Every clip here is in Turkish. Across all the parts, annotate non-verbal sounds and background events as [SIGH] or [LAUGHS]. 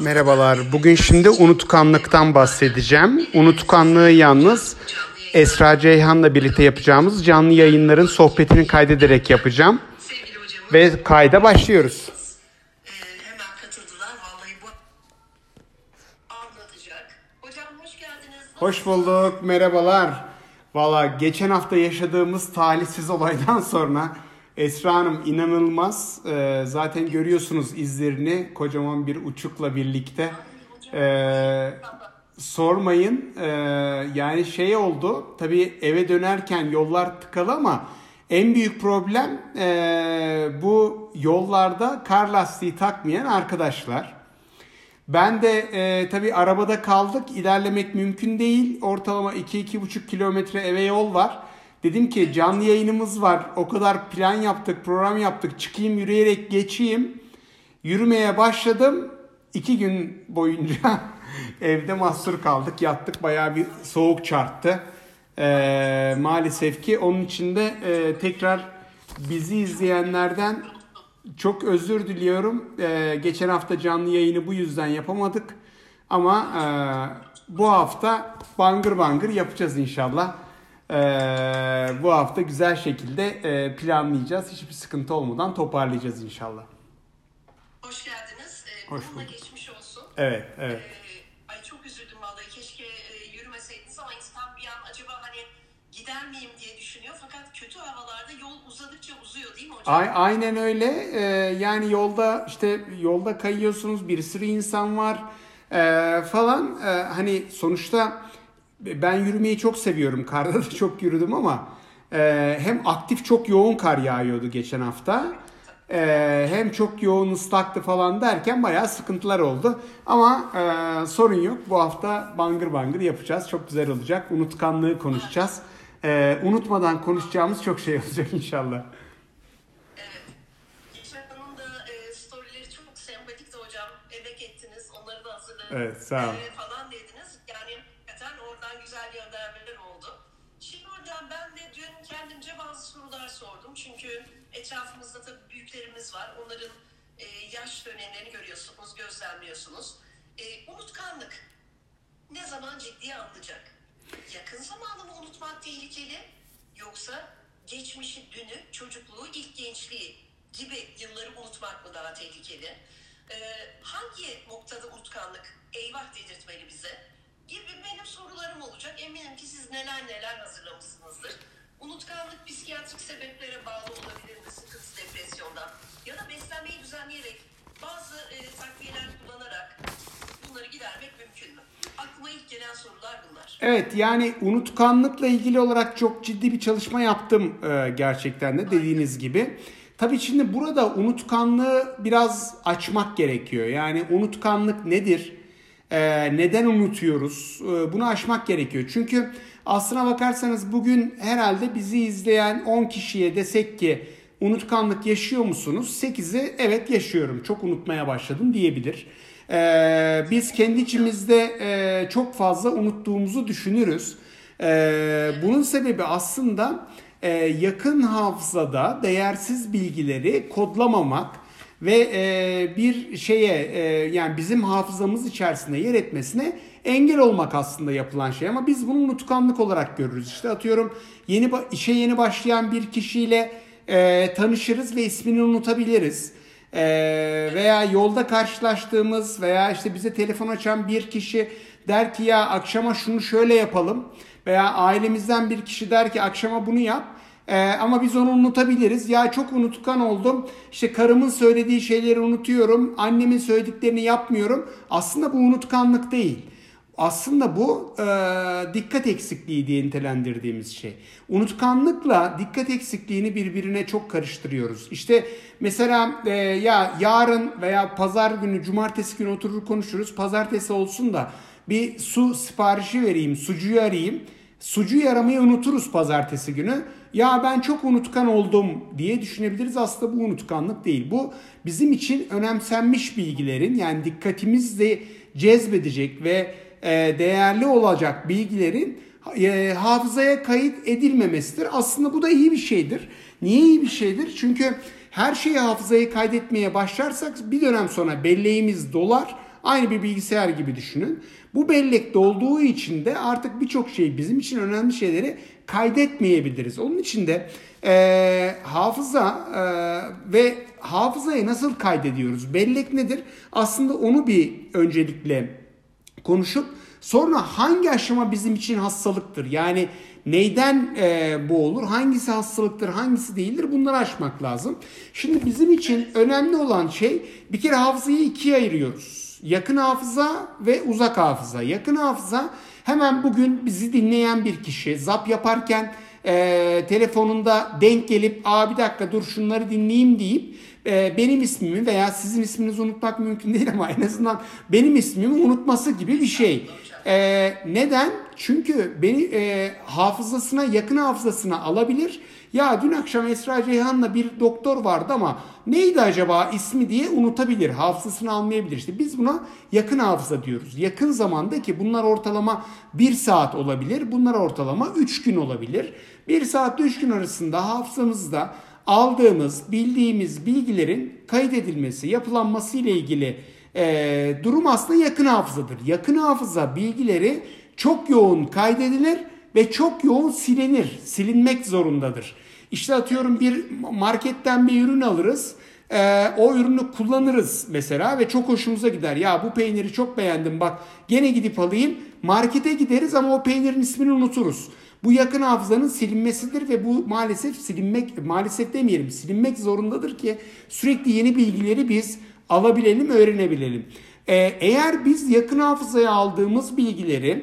Merhabalar. Bugün şimdi unutkanlıktan bahsedeceğim. Unutkanlığı yalnız Esra Ceyhan'la birlikte yapacağımız canlı yayınların sohbetini kaydederek yapacağım. Ve kayda başlıyoruz. Hoş bulduk. Merhabalar. Valla geçen hafta yaşadığımız talihsiz olaydan sonra Esra Hanım inanılmaz. Ee, zaten görüyorsunuz izlerini kocaman bir uçukla birlikte. Ee, sormayın. Ee, yani şey oldu. Tabii eve dönerken yollar tıkalı ama en büyük problem ee, bu yollarda kar lastiği takmayan arkadaşlar. Ben de e, tabii arabada kaldık. İlerlemek mümkün değil. Ortalama 2-2,5 kilometre eve yol var. Dedim ki canlı yayınımız var. O kadar plan yaptık, program yaptık. Çıkayım yürüyerek geçeyim. Yürümeye başladım. İki gün boyunca [LAUGHS] evde mahsur kaldık. Yattık bayağı bir soğuk çarptı. E, maalesef ki onun için de e, tekrar bizi izleyenlerden çok özür diliyorum. Ee, geçen hafta canlı yayını bu yüzden yapamadık. Ama e, bu hafta bangır bangır yapacağız inşallah. Ee, bu hafta güzel şekilde e, planlayacağız. Hiçbir sıkıntı olmadan toparlayacağız inşallah. Hoş geldiniz. Ee, Hoş bulduk. geçmiş olsun. Evet, evet. Ee, ay çok üzüldüm vallahi. Keşke e, yürümeseydiniz ama insan bir an acaba hani gider miyim diye düşünüyor. Fakat kötü havalarda yol uzadıkça uzuyor değil mi hocam? A- aynen öyle. Ee, yani yolda işte yolda kayıyorsunuz. Bir sürü insan var ee, falan. Ee, hani sonuçta ben yürümeyi çok seviyorum. Karda da çok yürüdüm ama e, hem aktif çok yoğun kar yağıyordu geçen hafta. Ee, hem çok yoğun ıslaktı falan derken bayağı sıkıntılar oldu. Ama e, sorun yok. Bu hafta bangır bangır yapacağız. Çok güzel olacak. Unutkanlığı konuşacağız. Ee, unutmadan konuşacağımız çok şey [LAUGHS] olacak inşallah. Evet. Geçen Hanım'ın da e, storyleri çok sempatikti hocam. Emek ettiniz. Onları da hazırlayın. Evet, sağ olun. E, falan dediniz. Yani hakikaten oradan güzel göndermeler oldu. Şimdi hocam ben de dün kendimce bazı sorular sordum. Çünkü etrafımızda tabii büyüklerimiz var. Onların e, yaş dönemlerini görüyorsunuz, gözlemliyorsunuz. E, unutkanlık ne zaman ciddiye alınacak? Yakın zamanı mı unutmak tehlikeli? Yoksa geçmişi, dünü, çocukluğu, ilk gençliği gibi yılları unutmak mı daha tehlikeli? Ee, hangi noktada unutkanlık eyvah dedirtmeli bize? Gibi benim sorularım olacak. Eminim ki siz neler neler hazırlamışsınızdır. Unutkanlık psikiyatrik sebeplere bağlı olabilir mi? Sıkıntı depresyondan. Ya da beslenmeyi düzenleyerek bazı e, takviyeler kullanarak bunları gidermek mümkün mü? Aklıma ilk gelen sorular bunlar. Evet yani unutkanlıkla ilgili olarak çok ciddi bir çalışma yaptım e, gerçekten de dediğiniz gibi. Tabii şimdi burada unutkanlığı biraz açmak gerekiyor. Yani unutkanlık nedir? E, neden unutuyoruz? E, bunu aşmak gerekiyor. Çünkü aslına bakarsanız bugün herhalde bizi izleyen 10 kişiye desek ki unutkanlık yaşıyor musunuz? 8'i evet yaşıyorum çok unutmaya başladım diyebilir. Ee, biz kendi içimizde e, çok fazla unuttuğumuzu düşünürüz. Ee, bunun sebebi aslında e, yakın hafızada değersiz bilgileri kodlamamak ve e, bir şeye e, yani bizim hafızamız içerisinde yer etmesine engel olmak aslında yapılan şey ama biz bunu unutkanlık olarak görürüz. İşte atıyorum yeni işe yeni başlayan bir kişiyle e, tanışırız ve ismini unutabiliriz. Ee, veya yolda karşılaştığımız veya işte bize telefon açan bir kişi der ki ya akşama şunu şöyle yapalım veya ailemizden bir kişi der ki akşama bunu yap Ee, ama biz onu unutabiliriz. Ya çok unutkan oldum. İşte karımın söylediği şeyleri unutuyorum. Annemin söylediklerini yapmıyorum. Aslında bu unutkanlık değil. Aslında bu e, dikkat eksikliği diye nitelendirdiğimiz şey. Unutkanlıkla dikkat eksikliğini birbirine çok karıştırıyoruz. İşte mesela e, ya yarın veya pazar günü, cumartesi günü oturur konuşuruz. Pazartesi olsun da bir su siparişi vereyim, sucuyu arayayım. Sucuyu aramayı unuturuz pazartesi günü. Ya ben çok unutkan oldum diye düşünebiliriz. Aslında bu unutkanlık değil. Bu bizim için önemsenmiş bilgilerin yani dikkatimizle cezbedecek ve e, değerli olacak bilgilerin e, hafızaya kayıt edilmemesidir. Aslında bu da iyi bir şeydir. Niye iyi bir şeydir? Çünkü her şeyi hafızaya kaydetmeye başlarsak bir dönem sonra belleğimiz dolar Aynı bir bilgisayar gibi düşünün. Bu bellekte olduğu için de artık birçok şey bizim için önemli şeyleri kaydetmeyebiliriz. Onun için de e, hafıza e, ve hafızayı nasıl kaydediyoruz? Bellek nedir? Aslında onu bir öncelikle konuşup sonra hangi aşama bizim için hastalıktır? Yani neyden e, bu olur? Hangisi hastalıktır, hangisi değildir? Bunları aşmak lazım. Şimdi bizim için önemli olan şey bir kere hafızayı ikiye ayırıyoruz. Yakın hafıza ve uzak hafıza. Yakın hafıza hemen bugün bizi dinleyen bir kişi zap yaparken e, telefonunda denk gelip aa bir dakika dur şunları dinleyeyim deyip e, benim ismimi veya sizin isminizi unutmak mümkün değil ama en azından benim ismimi unutması gibi bir şey. E, neden? Çünkü beni e, hafızasına yakın hafızasına alabilir. Ya dün akşam Esra Ceyhan'la bir doktor vardı ama neydi acaba ismi diye unutabilir. Hafızasını almayabilir. İşte biz buna yakın hafıza diyoruz. Yakın zamanda ki bunlar ortalama 1 saat olabilir. Bunlar ortalama 3 gün olabilir. 1 saat 3 gün arasında hafızamızda aldığımız, bildiğimiz bilgilerin kaydedilmesi, yapılanması ile ilgili e, durum aslında yakın hafızadır. Yakın hafıza bilgileri çok yoğun kaydedilir ve çok yoğun silinir, silinmek zorundadır. İşte atıyorum bir marketten bir ürün alırız. Ee, o ürünü kullanırız mesela ve çok hoşumuza gider. Ya bu peyniri çok beğendim bak gene gidip alayım. Markete gideriz ama o peynirin ismini unuturuz. Bu yakın hafızanın silinmesidir ve bu maalesef silinmek, maalesef demeyelim silinmek zorundadır ki sürekli yeni bilgileri biz alabilelim, öğrenebilelim. Ee, eğer biz yakın hafızaya aldığımız bilgileri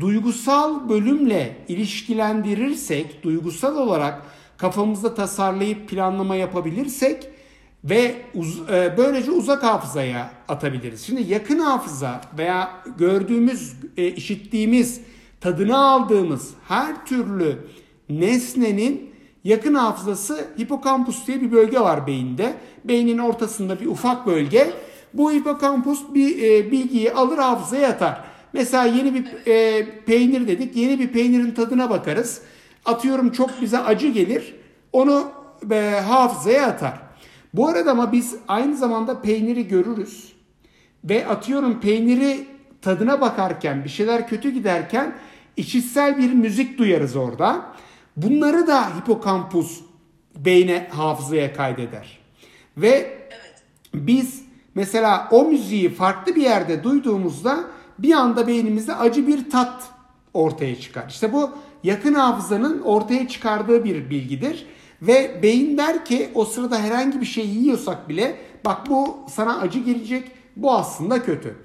duygusal bölümle ilişkilendirirsek, duygusal olarak kafamızda tasarlayıp planlama yapabilirsek ve uz, e, böylece uzak hafızaya atabiliriz. Şimdi yakın hafıza veya gördüğümüz, e, işittiğimiz, tadını aldığımız her türlü nesnenin yakın hafızası hipokampus diye bir bölge var beyinde. Beynin ortasında bir ufak bölge. Bu hipokampus bir e, bilgiyi alır hafızaya atar. Mesela yeni bir e, peynir dedik. Yeni bir peynirin tadına bakarız. Atıyorum çok bize acı gelir. Onu e, hafızaya atar. Bu arada ama biz aynı zamanda peyniri görürüz. Ve atıyorum peyniri tadına bakarken bir şeyler kötü giderken işitsel bir müzik duyarız orada. Bunları da hipokampus beyne hafızaya kaydeder. Ve biz mesela o müziği farklı bir yerde duyduğumuzda bir anda beynimizde acı bir tat ortaya çıkar. İşte bu yakın hafızanın ortaya çıkardığı bir bilgidir. Ve beyin der ki o sırada herhangi bir şey yiyorsak bile bak bu sana acı gelecek bu aslında kötü.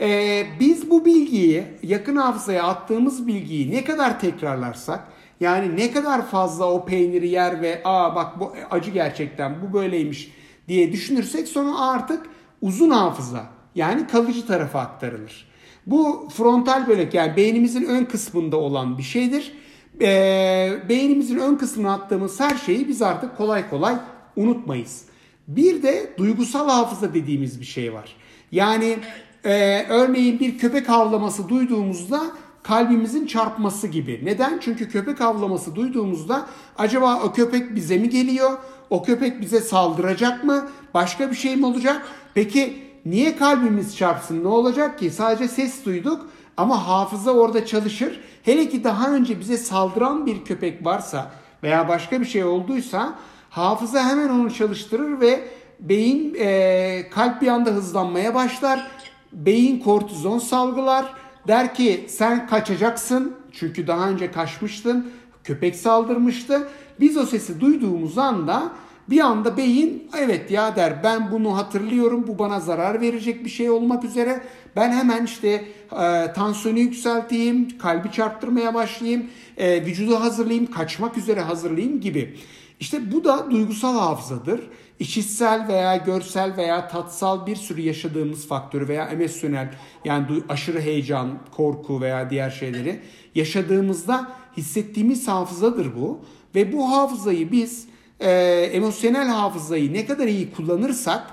Ee, biz bu bilgiyi yakın hafızaya attığımız bilgiyi ne kadar tekrarlarsak yani ne kadar fazla o peyniri yer ve aa bak bu acı gerçekten bu böyleymiş diye düşünürsek sonra artık uzun hafıza yani kalıcı tarafa aktarılır. Bu frontal bölük yani beynimizin ön kısmında olan bir şeydir. Ee, beynimizin ön kısmına attığımız her şeyi biz artık kolay kolay unutmayız. Bir de duygusal hafıza dediğimiz bir şey var. Yani e, örneğin bir köpek havlaması duyduğumuzda kalbimizin çarpması gibi. Neden? Çünkü köpek havlaması duyduğumuzda acaba o köpek bize mi geliyor? O köpek bize saldıracak mı? Başka bir şey mi olacak? Peki niye kalbimiz çarpsın? Ne olacak ki? Sadece ses duyduk ama hafıza orada çalışır. Hele ki daha önce bize saldıran bir köpek varsa veya başka bir şey olduysa hafıza hemen onu çalıştırır ve beyin e, kalp bir anda hızlanmaya başlar. Beyin kortizon salgılar. Der ki sen kaçacaksın çünkü daha önce kaçmıştın. Köpek saldırmıştı. Biz o sesi duyduğumuz anda bir anda beyin evet ya der ben bunu hatırlıyorum bu bana zarar verecek bir şey olmak üzere. Ben hemen işte e, tansiyonu yükselteyim, kalbi çarptırmaya başlayayım, e, vücudu hazırlayayım, kaçmak üzere hazırlayayım gibi. İşte bu da duygusal hafızadır. İşitsel veya görsel veya tatsal bir sürü yaşadığımız faktörü veya emosyonel yani aşırı heyecan, korku veya diğer şeyleri yaşadığımızda hissettiğimiz hafızadır bu. Ve bu hafızayı biz e, emosyonel hafızayı ne kadar iyi kullanırsak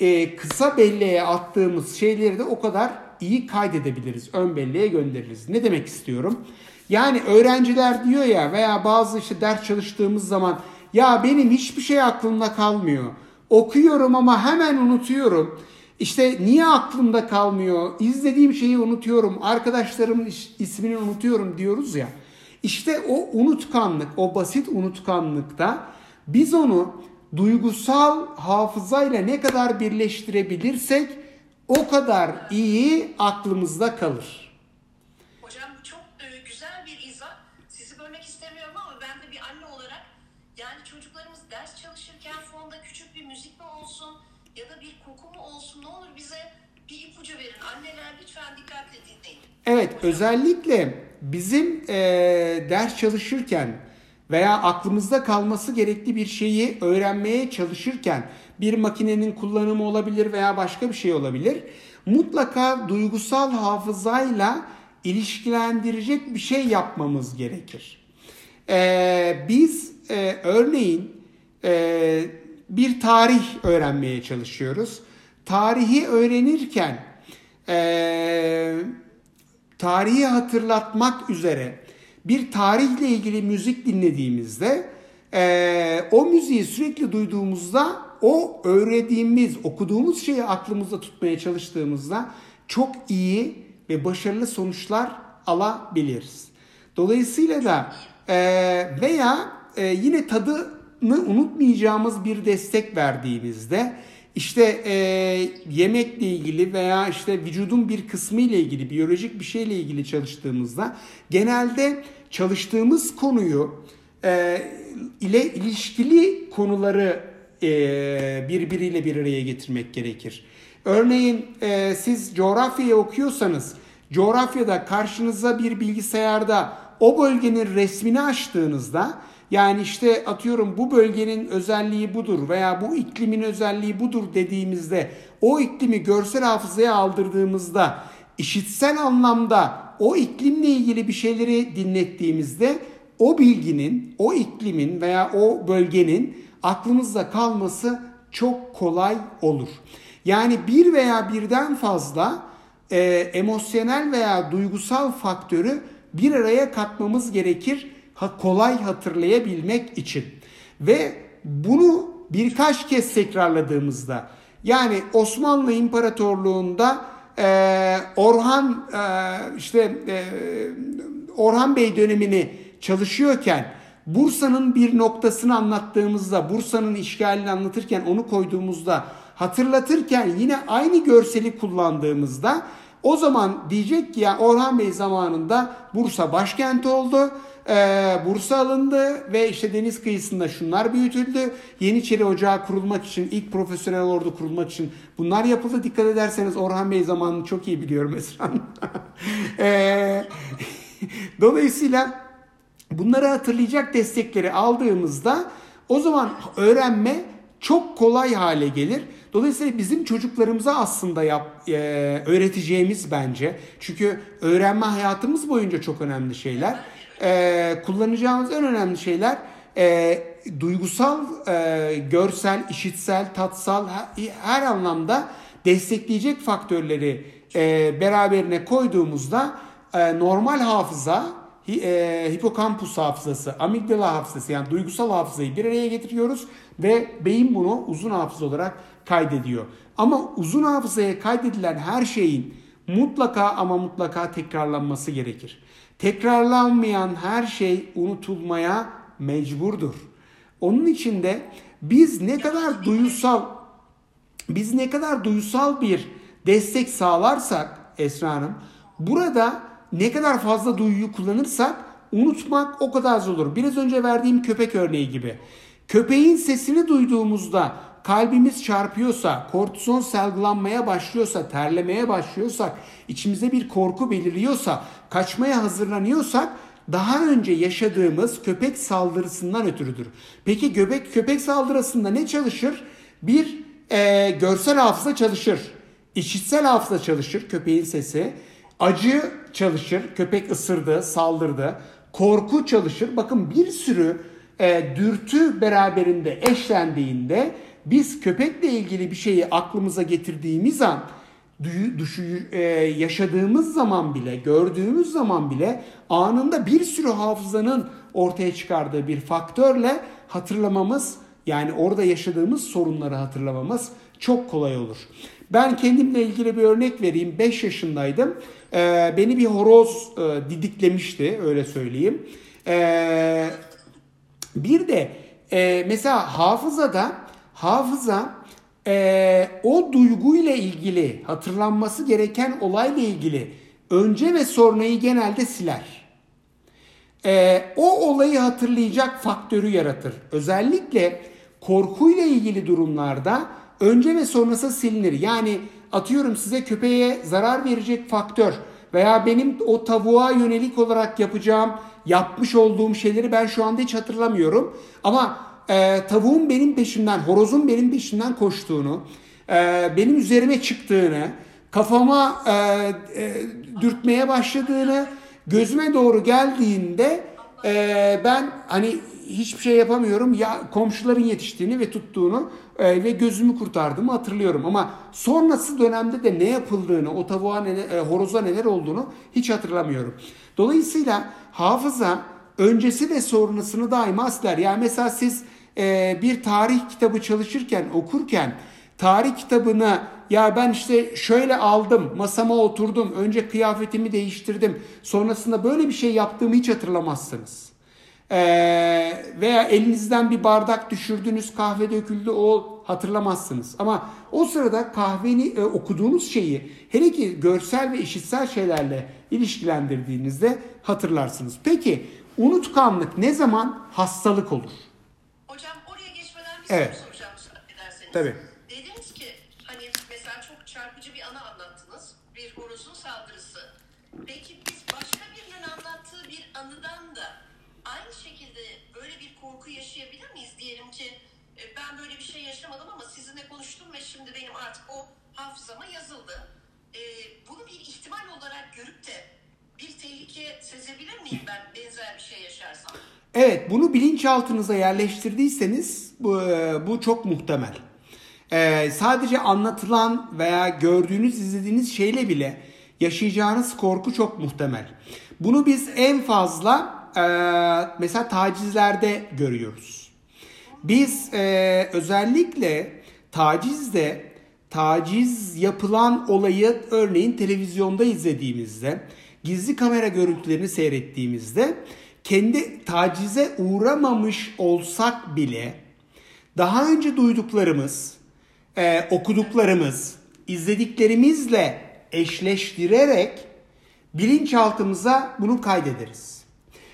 e, kısa belleğe attığımız şeyleri de o kadar iyi kaydedebiliriz. Ön belleğe göndeririz. Ne demek istiyorum? Yani öğrenciler diyor ya veya bazı işte ders çalıştığımız zaman ya benim hiçbir şey aklımda kalmıyor. Okuyorum ama hemen unutuyorum. İşte niye aklımda kalmıyor? İzlediğim şeyi unutuyorum. Arkadaşlarımın ismini unutuyorum diyoruz ya. İşte o unutkanlık, o basit unutkanlıkta biz onu duygusal hafızayla ne kadar birleştirebilirsek o kadar iyi aklımızda kalır. Hocam çok e, güzel bir izah. Sizi bölmek istemiyorum ama ben de bir anne olarak yani çocuklarımız ders çalışırken fonda küçük bir müzik mi olsun ya da bir koku mu olsun ne olur bize bir ipucu verin. Anneler lütfen dikkatle dinleyin. Evet özellikle bizim e, ders çalışırken veya aklımızda kalması gerekli bir şeyi öğrenmeye çalışırken bir makinenin kullanımı olabilir veya başka bir şey olabilir. Mutlaka duygusal hafızayla ilişkilendirecek bir şey yapmamız gerekir. Ee, biz e, örneğin e, bir tarih öğrenmeye çalışıyoruz. Tarihi öğrenirken e, tarihi hatırlatmak üzere bir tarihle ilgili müzik dinlediğimizde e, o müziği sürekli duyduğumuzda o öğrendiğimiz, okuduğumuz şeyi aklımızda tutmaya çalıştığımızda çok iyi ve başarılı sonuçlar alabiliriz. Dolayısıyla da e, veya e, yine tadını unutmayacağımız bir destek verdiğimizde işte e, yemekle ilgili veya işte vücudun bir kısmı ile ilgili biyolojik bir şeyle ilgili çalıştığımızda genelde çalıştığımız konuyu e, ile ilişkili konuları e, birbiriyle bir araya getirmek gerekir. Örneğin e, siz coğrafyayı okuyorsanız coğrafyada karşınıza bir bilgisayarda o bölgenin resmini açtığınızda yani işte atıyorum bu bölgenin özelliği budur veya bu iklimin özelliği budur dediğimizde o iklimi görsel hafızaya aldırdığımızda işitsel anlamda o iklimle ilgili bir şeyleri dinlettiğimizde o bilginin, o iklimin veya o bölgenin aklımızda kalması çok kolay olur. Yani bir veya birden fazla e, emosyonel veya duygusal faktörü bir araya katmamız gerekir kolay hatırlayabilmek için. Ve bunu birkaç kez tekrarladığımızda yani Osmanlı İmparatorluğu'nda e, Orhan e, işte e, Orhan Bey dönemini çalışıyorken Bursa'nın bir noktasını anlattığımızda, Bursa'nın işgalini anlatırken onu koyduğumuzda, hatırlatırken yine aynı görseli kullandığımızda o zaman diyecek ki ya Orhan Bey zamanında Bursa başkent oldu. Ee, Bursa alındı ve işte deniz kıyısında şunlar büyütüldü. Yeniçeri Ocağı kurulmak için, ilk profesyonel ordu kurulmak için bunlar yapıldı. Dikkat ederseniz Orhan Bey zamanını çok iyi biliyorum Esra [LAUGHS] ee, [LAUGHS] Dolayısıyla bunları hatırlayacak destekleri aldığımızda o zaman öğrenme çok kolay hale gelir. Dolayısıyla bizim çocuklarımıza aslında yap, e, öğreteceğimiz bence. Çünkü öğrenme hayatımız boyunca çok önemli şeyler. E, kullanacağımız en önemli şeyler e, duygusal, e, görsel, işitsel, tatsal her, her anlamda destekleyecek faktörleri e, beraberine koyduğumuzda e, normal hafıza e, hipokampus hafızası, amigdala hafızası yani duygusal hafızayı bir araya getiriyoruz ve beyin bunu uzun hafıza olarak kaydediyor. Ama uzun hafızaya kaydedilen her şeyin mutlaka ama mutlaka tekrarlanması gerekir. Tekrarlanmayan her şey unutulmaya mecburdur. Onun için de biz ne kadar duysal biz ne kadar duysal bir destek sağlarsak Esra Hanım burada ne kadar fazla duyuyu kullanırsak unutmak o kadar zor olur. Biraz önce verdiğim köpek örneği gibi. Köpeğin sesini duyduğumuzda kalbimiz çarpıyorsa, kortizon salgılanmaya başlıyorsa, terlemeye başlıyorsak, içimize bir korku beliriyorsa, kaçmaya hazırlanıyorsak daha önce yaşadığımız köpek saldırısından ötürüdür. Peki köpek köpek saldırısında ne çalışır? Bir e, görsel hafıza çalışır. İşitsel hafıza çalışır köpeğin sesi. Acı çalışır. Köpek ısırdı, saldırdı. Korku çalışır. Bakın bir sürü e, dürtü beraberinde eşlendiğinde biz köpekle ilgili bir şeyi aklımıza getirdiğimiz an düşü, e, yaşadığımız zaman bile, gördüğümüz zaman bile anında bir sürü hafızanın ortaya çıkardığı bir faktörle hatırlamamız yani orada yaşadığımız sorunları hatırlamamız çok kolay olur. Ben kendimle ilgili bir örnek vereyim. 5 yaşındaydım. Ee, beni bir horoz e, didiklemişti öyle söyleyeyim. Ee, bir de e, mesela hafızada hafıza e, o duyguyla ilgili hatırlanması gereken olayla ilgili önce ve sonrayı genelde siler. E, o olayı hatırlayacak faktörü yaratır. Özellikle korkuyla ilgili durumlarda önce ve sonrası silinir. Yani atıyorum size köpeğe zarar verecek faktör veya benim o tavuğa yönelik olarak yapacağım, yapmış olduğum şeyleri ben şu anda hiç hatırlamıyorum. Ama e, tavuğun benim peşimden, horozun benim peşimden koştuğunu, e, benim üzerime çıktığını, kafama e, e, dürtmeye başladığını, gözüme doğru geldiğinde e, ben hani hiçbir şey yapamıyorum. Ya komşuların yetiştiğini ve tuttuğunu e, ve gözümü kurtardığımı hatırlıyorum. Ama sonrası dönemde de ne yapıldığını, o tavuğa neler, e, horoza neler olduğunu hiç hatırlamıyorum. Dolayısıyla hafıza öncesi ve sonrasını daima siler. Yani mesela siz e, bir tarih kitabı çalışırken, okurken tarih kitabını ya ben işte şöyle aldım, masama oturdum, önce kıyafetimi değiştirdim, sonrasında böyle bir şey yaptığımı hiç hatırlamazsınız. Ee, veya elinizden bir bardak düşürdünüz kahve döküldü o hatırlamazsınız. Ama o sırada kahveni e, okuduğunuz şeyi hele ki görsel ve işitsel şeylerle ilişkilendirdiğinizde hatırlarsınız. Peki unutkanlık ne zaman hastalık olur? Hocam oraya geçmeden bir Evet. soru soracağım müsaade ederseniz. Tabii. Dediniz ki hani mesela çok çarpıcı bir anı anlattınız. Bir horozun saldırısı. Peki biz başka birinin anlattığı bir anıdan da aynı şekilde böyle bir korku yaşayabilir miyiz? Diyelim ki e, ben böyle bir şey yaşamadım ama sizinle konuştum ve şimdi benim artık o hafızama yazıldı. E, bunu bir ihtimal olarak görüp de bir tehlike sezebilir miyim ben benzer bir şey yaşarsam? Evet bunu bilinçaltınıza yerleştirdiyseniz bu, e, bu çok muhtemel. Ee, sadece anlatılan veya gördüğünüz, izlediğiniz şeyle bile yaşayacağınız korku çok muhtemel. Bunu biz en fazla e, mesela tacizlerde görüyoruz. Biz e, özellikle tacizde taciz yapılan olayı örneğin televizyonda izlediğimizde, gizli kamera görüntülerini seyrettiğimizde kendi tacize uğramamış olsak bile daha önce duyduklarımız, e, okuduklarımız, izlediklerimizle eşleştirerek bilinçaltımıza bunu kaydederiz.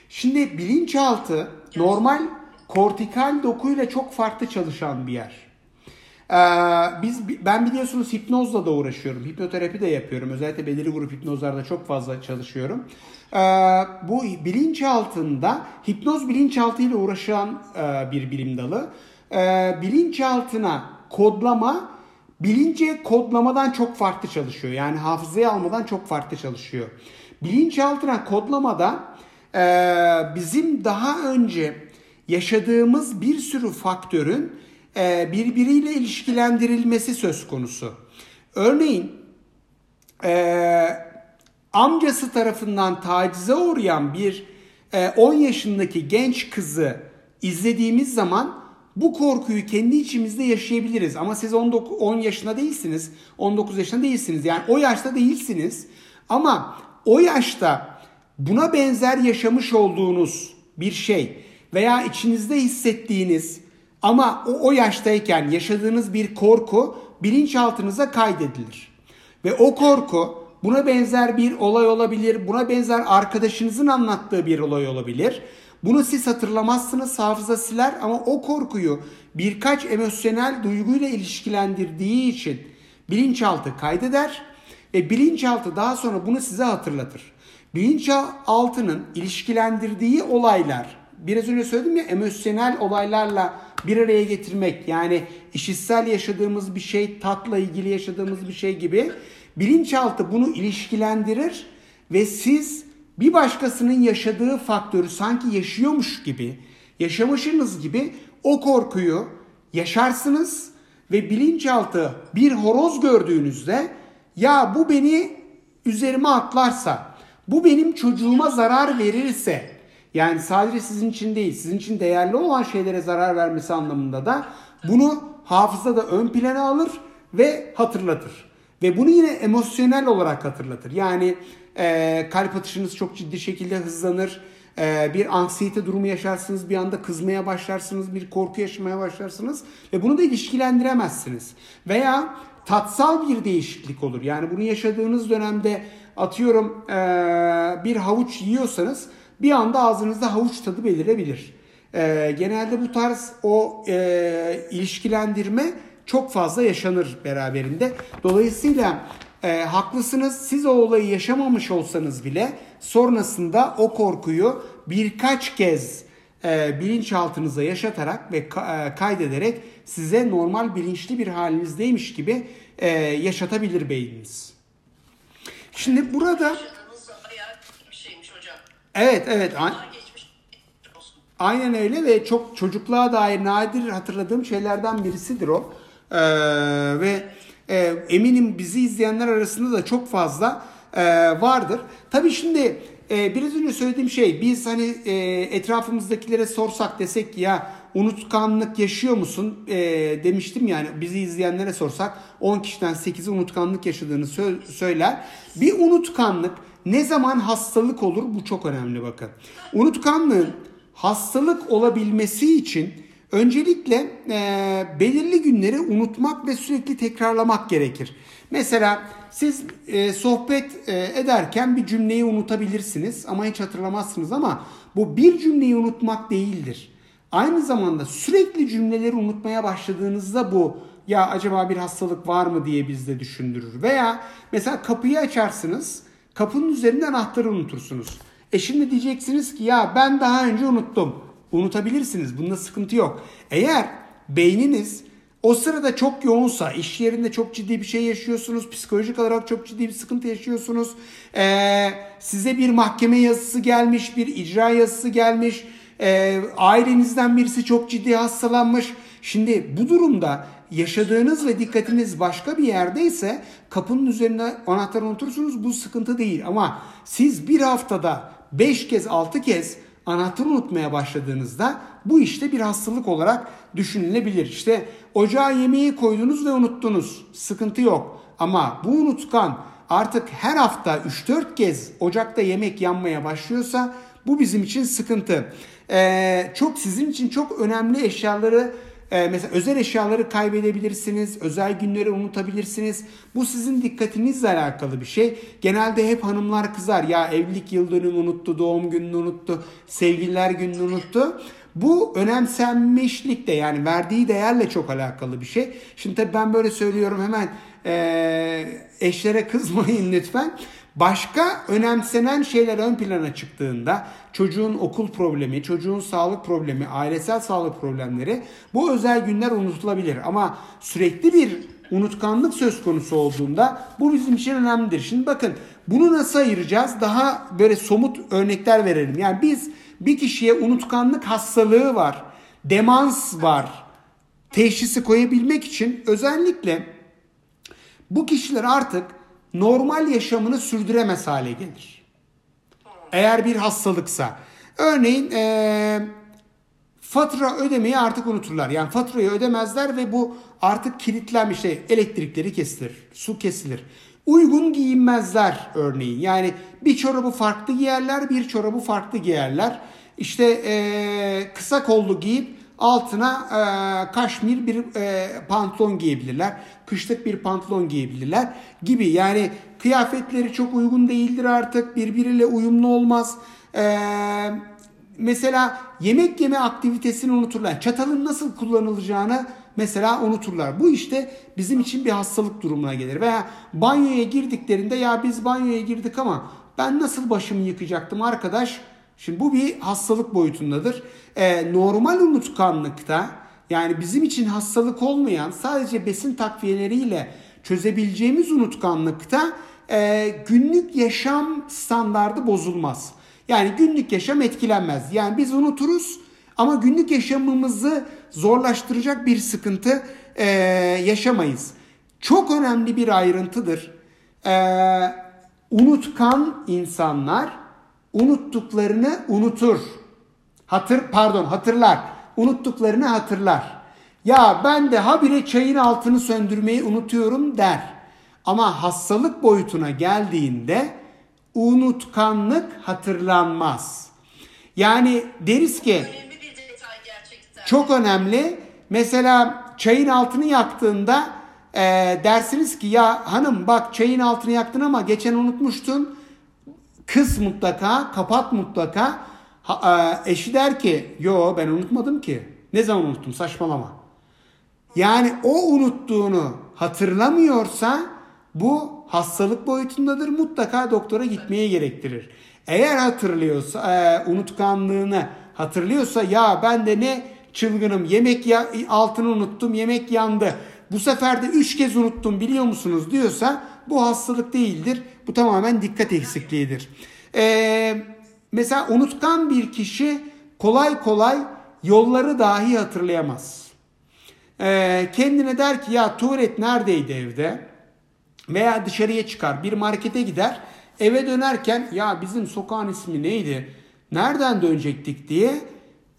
Şimdi bilinçaltı normal kortikal dokuyla çok farklı çalışan bir yer. Ee, biz ben biliyorsunuz hipnozla da uğraşıyorum. Hipnoterapi de yapıyorum. Özellikle belirli grup hipnozlarda çok fazla çalışıyorum. Ee, bu bilinçaltında hipnoz bilinçaltıyla uğraşan e, bir bilim dalı. Ee, bilinçaltına kodlama bilince kodlamadan çok farklı çalışıyor. Yani hafızaya almadan çok farklı çalışıyor. Bilinçaltına kodlamada e, bizim daha önce yaşadığımız bir sürü faktörün e, birbiriyle ilişkilendirilmesi söz konusu. Örneğin amcası tarafından tacize uğrayan bir e, 10 yaşındaki genç kızı izlediğimiz zaman bu korkuyu kendi içimizde yaşayabiliriz. Ama siz 19, 10 yaşında değilsiniz, 19 yaşında değilsiniz. Yani o yaşta değilsiniz. Ama o yaşta buna benzer yaşamış olduğunuz bir şey veya içinizde hissettiğiniz ama o, o yaştayken yaşadığınız bir korku bilinçaltınıza kaydedilir. Ve o korku buna benzer bir olay olabilir, buna benzer arkadaşınızın anlattığı bir olay olabilir. Bunu siz hatırlamazsınız, hafıza siler ama o korkuyu birkaç emosyonel duyguyla ilişkilendirdiği için bilinçaltı kaydeder ve bilinçaltı daha sonra bunu size hatırlatır. Bilinçaltının ilişkilendirdiği olaylar, biraz önce söyledim ya emosyonel olaylarla bir araya getirmek yani işitsel yaşadığımız bir şey, tatla ilgili yaşadığımız bir şey gibi bilinçaltı bunu ilişkilendirir ve siz bir başkasının yaşadığı faktörü sanki yaşıyormuş gibi, yaşamışsınız gibi o korkuyu yaşarsınız ve bilinçaltı bir horoz gördüğünüzde ya bu beni üzerime atlarsa, bu benim çocuğuma zarar verirse yani sadece sizin için değil, sizin için değerli olan şeylere zarar vermesi anlamında da bunu hafızada ön plana alır ve hatırlatır. Ve bunu yine emosyonel olarak hatırlatır. Yani e, kalp atışınız çok ciddi şekilde hızlanır. E, bir anksiyete durumu yaşarsınız. Bir anda kızmaya başlarsınız. Bir korku yaşamaya başlarsınız. Ve bunu da ilişkilendiremezsiniz. Veya tatsal bir değişiklik olur. Yani bunu yaşadığınız dönemde atıyorum e, bir havuç yiyorsanız bir anda ağzınızda havuç tadı belirebilir. E, genelde bu tarz o e, ilişkilendirme çok fazla yaşanır beraberinde. Dolayısıyla e, haklısınız siz o olayı yaşamamış olsanız bile sonrasında o korkuyu birkaç kez e, bilinçaltınıza yaşatarak ve ka- e, kaydederek size normal bilinçli bir halinizdeymiş gibi e, yaşatabilir beyniniz. Şimdi burada evet evet aynen öyle ve çok çocukluğa dair nadir hatırladığım şeylerden birisidir o. Ee, ve e, eminim bizi izleyenler arasında da çok fazla e, vardır. Tabii şimdi e, biraz önce söylediğim şey biz hani e, etrafımızdakilere sorsak desek ya unutkanlık yaşıyor musun e, demiştim yani bizi izleyenlere sorsak 10 kişiden 8'i unutkanlık yaşadığını sö- söyler. Bir unutkanlık ne zaman hastalık olur bu çok önemli bakın. Unutkanlığın hastalık olabilmesi için öncelikle e, belirli günleri unutmak ve sürekli tekrarlamak gerekir. Mesela siz e, sohbet e, ederken bir cümleyi unutabilirsiniz ama hiç hatırlamazsınız ama bu bir cümleyi unutmak değildir. Aynı zamanda sürekli cümleleri unutmaya başladığınızda bu ya acaba bir hastalık var mı diye bizde düşündürür. Veya mesela kapıyı açarsınız kapının üzerinde anahtarı unutursunuz. E şimdi diyeceksiniz ki ya ben daha önce unuttum. Unutabilirsiniz bunda sıkıntı yok. Eğer beyniniz o sırada çok yoğunsa, iş yerinde çok ciddi bir şey yaşıyorsunuz, psikolojik olarak çok ciddi bir sıkıntı yaşıyorsunuz, ee, size bir mahkeme yazısı gelmiş, bir icra yazısı gelmiş, ee, ailenizden birisi çok ciddi hastalanmış. Şimdi bu durumda yaşadığınız ve dikkatiniz başka bir yerdeyse kapının üzerine anahtarı unutursunuz bu sıkıntı değil. Ama siz bir haftada 5 kez 6 kez anahtarı unutmaya başladığınızda bu işte bir hastalık olarak düşünülebilir. İşte ocağa yemeği koydunuz ve unuttunuz. Sıkıntı yok. Ama bu unutkan artık her hafta 3-4 kez ocakta yemek yanmaya başlıyorsa bu bizim için sıkıntı. Ee, çok sizin için çok önemli eşyaları ee, mesela özel eşyaları kaybedebilirsiniz, özel günleri unutabilirsiniz. Bu sizin dikkatinizle alakalı bir şey. Genelde hep hanımlar kızar. Ya evlilik yıl dönümü unuttu, doğum gününü unuttu, sevgililer gününü unuttu. Bu önemsenmişlikle yani verdiği değerle çok alakalı bir şey. Şimdi tabii ben böyle söylüyorum hemen e, eşlere kızmayın [LAUGHS] lütfen. Başka önemsenen şeyler ön plana çıktığında çocuğun okul problemi, çocuğun sağlık problemi, ailesel sağlık problemleri bu özel günler unutulabilir. Ama sürekli bir unutkanlık söz konusu olduğunda bu bizim için önemlidir. Şimdi bakın bunu nasıl ayıracağız? Daha böyle somut örnekler verelim. Yani biz bir kişiye unutkanlık hastalığı var, demans var teşhisi koyabilmek için özellikle bu kişiler artık normal yaşamını sürdüremez hale gelir. Eğer bir hastalıksa. Örneğin ee, fatura ödemeyi artık unuturlar. Yani faturayı ödemezler ve bu artık kilitlenmiş şey. Elektrikleri kesilir, su kesilir. Uygun giyinmezler örneğin. Yani bir çorabı farklı giyerler, bir çorabı farklı giyerler. İşte ee, kısa kollu giyip altına e, kaşmir bir e, pantolon giyebilirler. Kışlık bir pantolon giyebilirler gibi. Yani kıyafetleri çok uygun değildir artık. Birbiriyle uyumlu olmaz. E, mesela yemek yeme aktivitesini unuturlar. Çatalın nasıl kullanılacağını mesela unuturlar. Bu işte bizim için bir hastalık durumuna gelir. Veya banyoya girdiklerinde ya biz banyoya girdik ama ben nasıl başımı yıkayacaktım arkadaş? Şimdi bu bir hastalık boyutundadır. Ee, normal unutkanlıkta yani bizim için hastalık olmayan sadece besin takviyeleriyle çözebileceğimiz unutkanlıkta e, günlük yaşam standardı bozulmaz. Yani günlük yaşam etkilenmez. Yani biz unuturuz ama günlük yaşamımızı zorlaştıracak bir sıkıntı e, yaşamayız. Çok önemli bir ayrıntıdır. E, unutkan insanlar unuttuklarını unutur. Hatır pardon hatırlar. Unuttuklarını hatırlar. Ya ben de habire çayın altını söndürmeyi unutuyorum der. Ama hastalık boyutuna geldiğinde unutkanlık hatırlanmaz. Yani deriz ki Önemli çok önemli. Mesela çayın altını yaktığında e, dersiniz ki ya hanım bak çayın altını yaktın ama geçen unutmuştun. Kız mutlaka, kapat mutlaka. Ha, e, eşi der ki yo ben unutmadım ki. Ne zaman unuttum saçmalama. Yani o unuttuğunu hatırlamıyorsa bu hastalık boyutundadır. Mutlaka doktora gitmeye gerektirir. Eğer hatırlıyorsa, e, unutkanlığını hatırlıyorsa ya ben de ne çılgınım yemek ya, altını unuttum yemek yandı. Bu sefer de üç kez unuttum biliyor musunuz diyorsa bu hastalık değildir. Bu tamamen dikkat eksikliğidir. Ee, mesela unutkan bir kişi kolay kolay yolları dahi hatırlayamaz. Ee, kendine der ki ya tuvalet neredeydi evde? Veya dışarıya çıkar bir markete gider eve dönerken ya bizim sokağın ismi neydi? Nereden dönecektik diye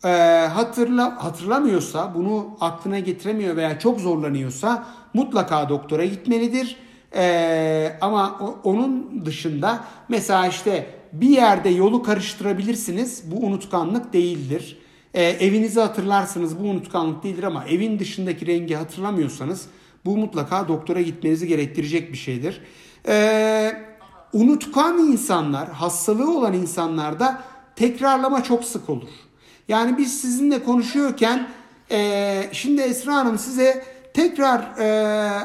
e, hatırla hatırlamıyorsa bunu aklına getiremiyor veya çok zorlanıyorsa mutlaka doktora gitmelidir. E, ama onun dışında mesela işte bir yerde yolu karıştırabilirsiniz. Bu unutkanlık değildir. E, evinizi hatırlarsınız bu unutkanlık değildir ama evin dışındaki rengi hatırlamıyorsanız bu mutlaka doktora gitmenizi gerektirecek bir şeydir. E, unutkan insanlar, hastalığı olan insanlarda tekrarlama çok sık olur. Yani biz sizinle konuşuyorken e, şimdi Esra Hanım size tekrar e,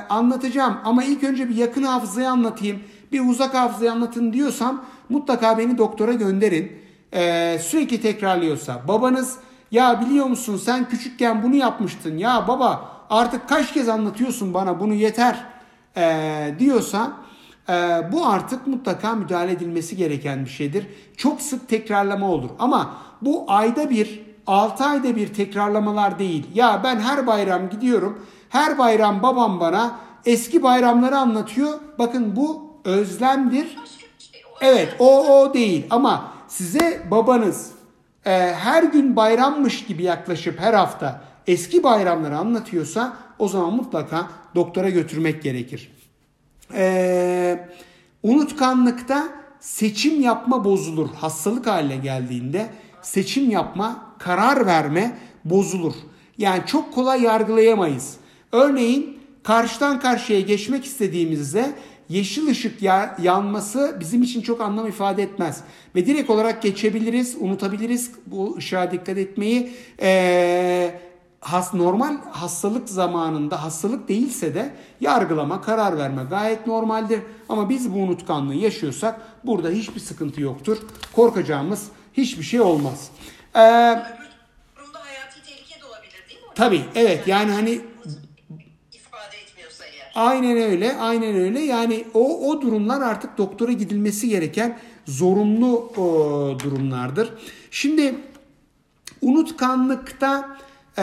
anlatacağım ama ilk önce bir yakın hafızayı anlatayım, bir uzak hafızayı anlatın diyorsam mutlaka beni doktora gönderin. E, sürekli tekrarlıyorsa babanız ya biliyor musun sen küçükken bunu yapmıştın ya baba artık kaç kez anlatıyorsun bana bunu yeter e, diyorsa e, bu artık mutlaka müdahale edilmesi gereken bir şeydir. Çok sık tekrarlama olur ama bu ayda bir 6 ayda bir tekrarlamalar değil. Ya ben her bayram gidiyorum. Her bayram babam bana eski bayramları anlatıyor. Bakın bu özlemdir. Evet o o değil ama size babanız e, her gün bayrammış gibi yaklaşıp her hafta eski bayramları anlatıyorsa o zaman mutlaka doktora götürmek gerekir. E, unutkanlıkta seçim yapma bozulur. Hastalık haline geldiğinde seçim yapma, karar verme bozulur. Yani çok kolay yargılayamayız. Örneğin karşıdan karşıya geçmek istediğimizde yeşil ışık ya- yanması bizim için çok anlam ifade etmez. Ve direkt olarak geçebiliriz, unutabiliriz bu ışığa dikkat etmeyi. Ee, has, normal hastalık zamanında hastalık değilse de yargılama, karar verme gayet normaldir. Ama biz bu unutkanlığı yaşıyorsak burada hiçbir sıkıntı yoktur. Korkacağımız hiçbir şey olmaz. Ee, öbür durumda hayati tehlike de olabilir değil mi? hocam? tabii evet yani hani. Aynen öyle, aynen öyle. Yani o o durumlar artık doktora gidilmesi gereken zorunlu o, durumlardır. Şimdi unutkanlıkta e,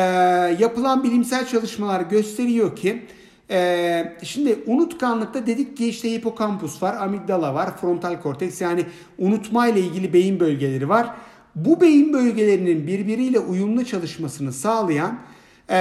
yapılan bilimsel çalışmalar gösteriyor ki e, şimdi unutkanlıkta dedik ki işte hipokampus var, amigdala var, frontal korteks yani unutma ilgili beyin bölgeleri var. Bu beyin bölgelerinin birbiriyle uyumlu çalışmasını sağlayan e,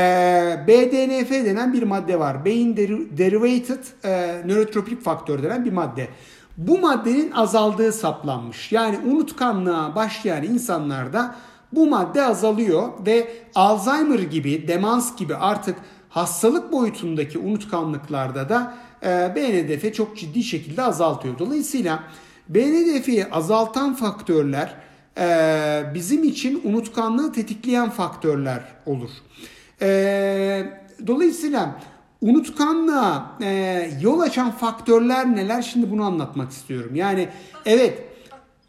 BDNF denen bir madde var. Beyin Deri- Derivated e, Neurotrophic Faktör denen bir madde. Bu maddenin azaldığı saplanmış. Yani unutkanlığa başlayan insanlarda bu madde azalıyor ve Alzheimer gibi, demans gibi artık hastalık boyutundaki unutkanlıklarda da e, BNDF çok ciddi şekilde azaltıyor. Dolayısıyla BNDF'yi azaltan faktörler e, bizim için unutkanlığı tetikleyen faktörler olur. E, dolayısıyla unutkanlığa e, yol açan faktörler neler? Şimdi bunu anlatmak istiyorum. Yani evet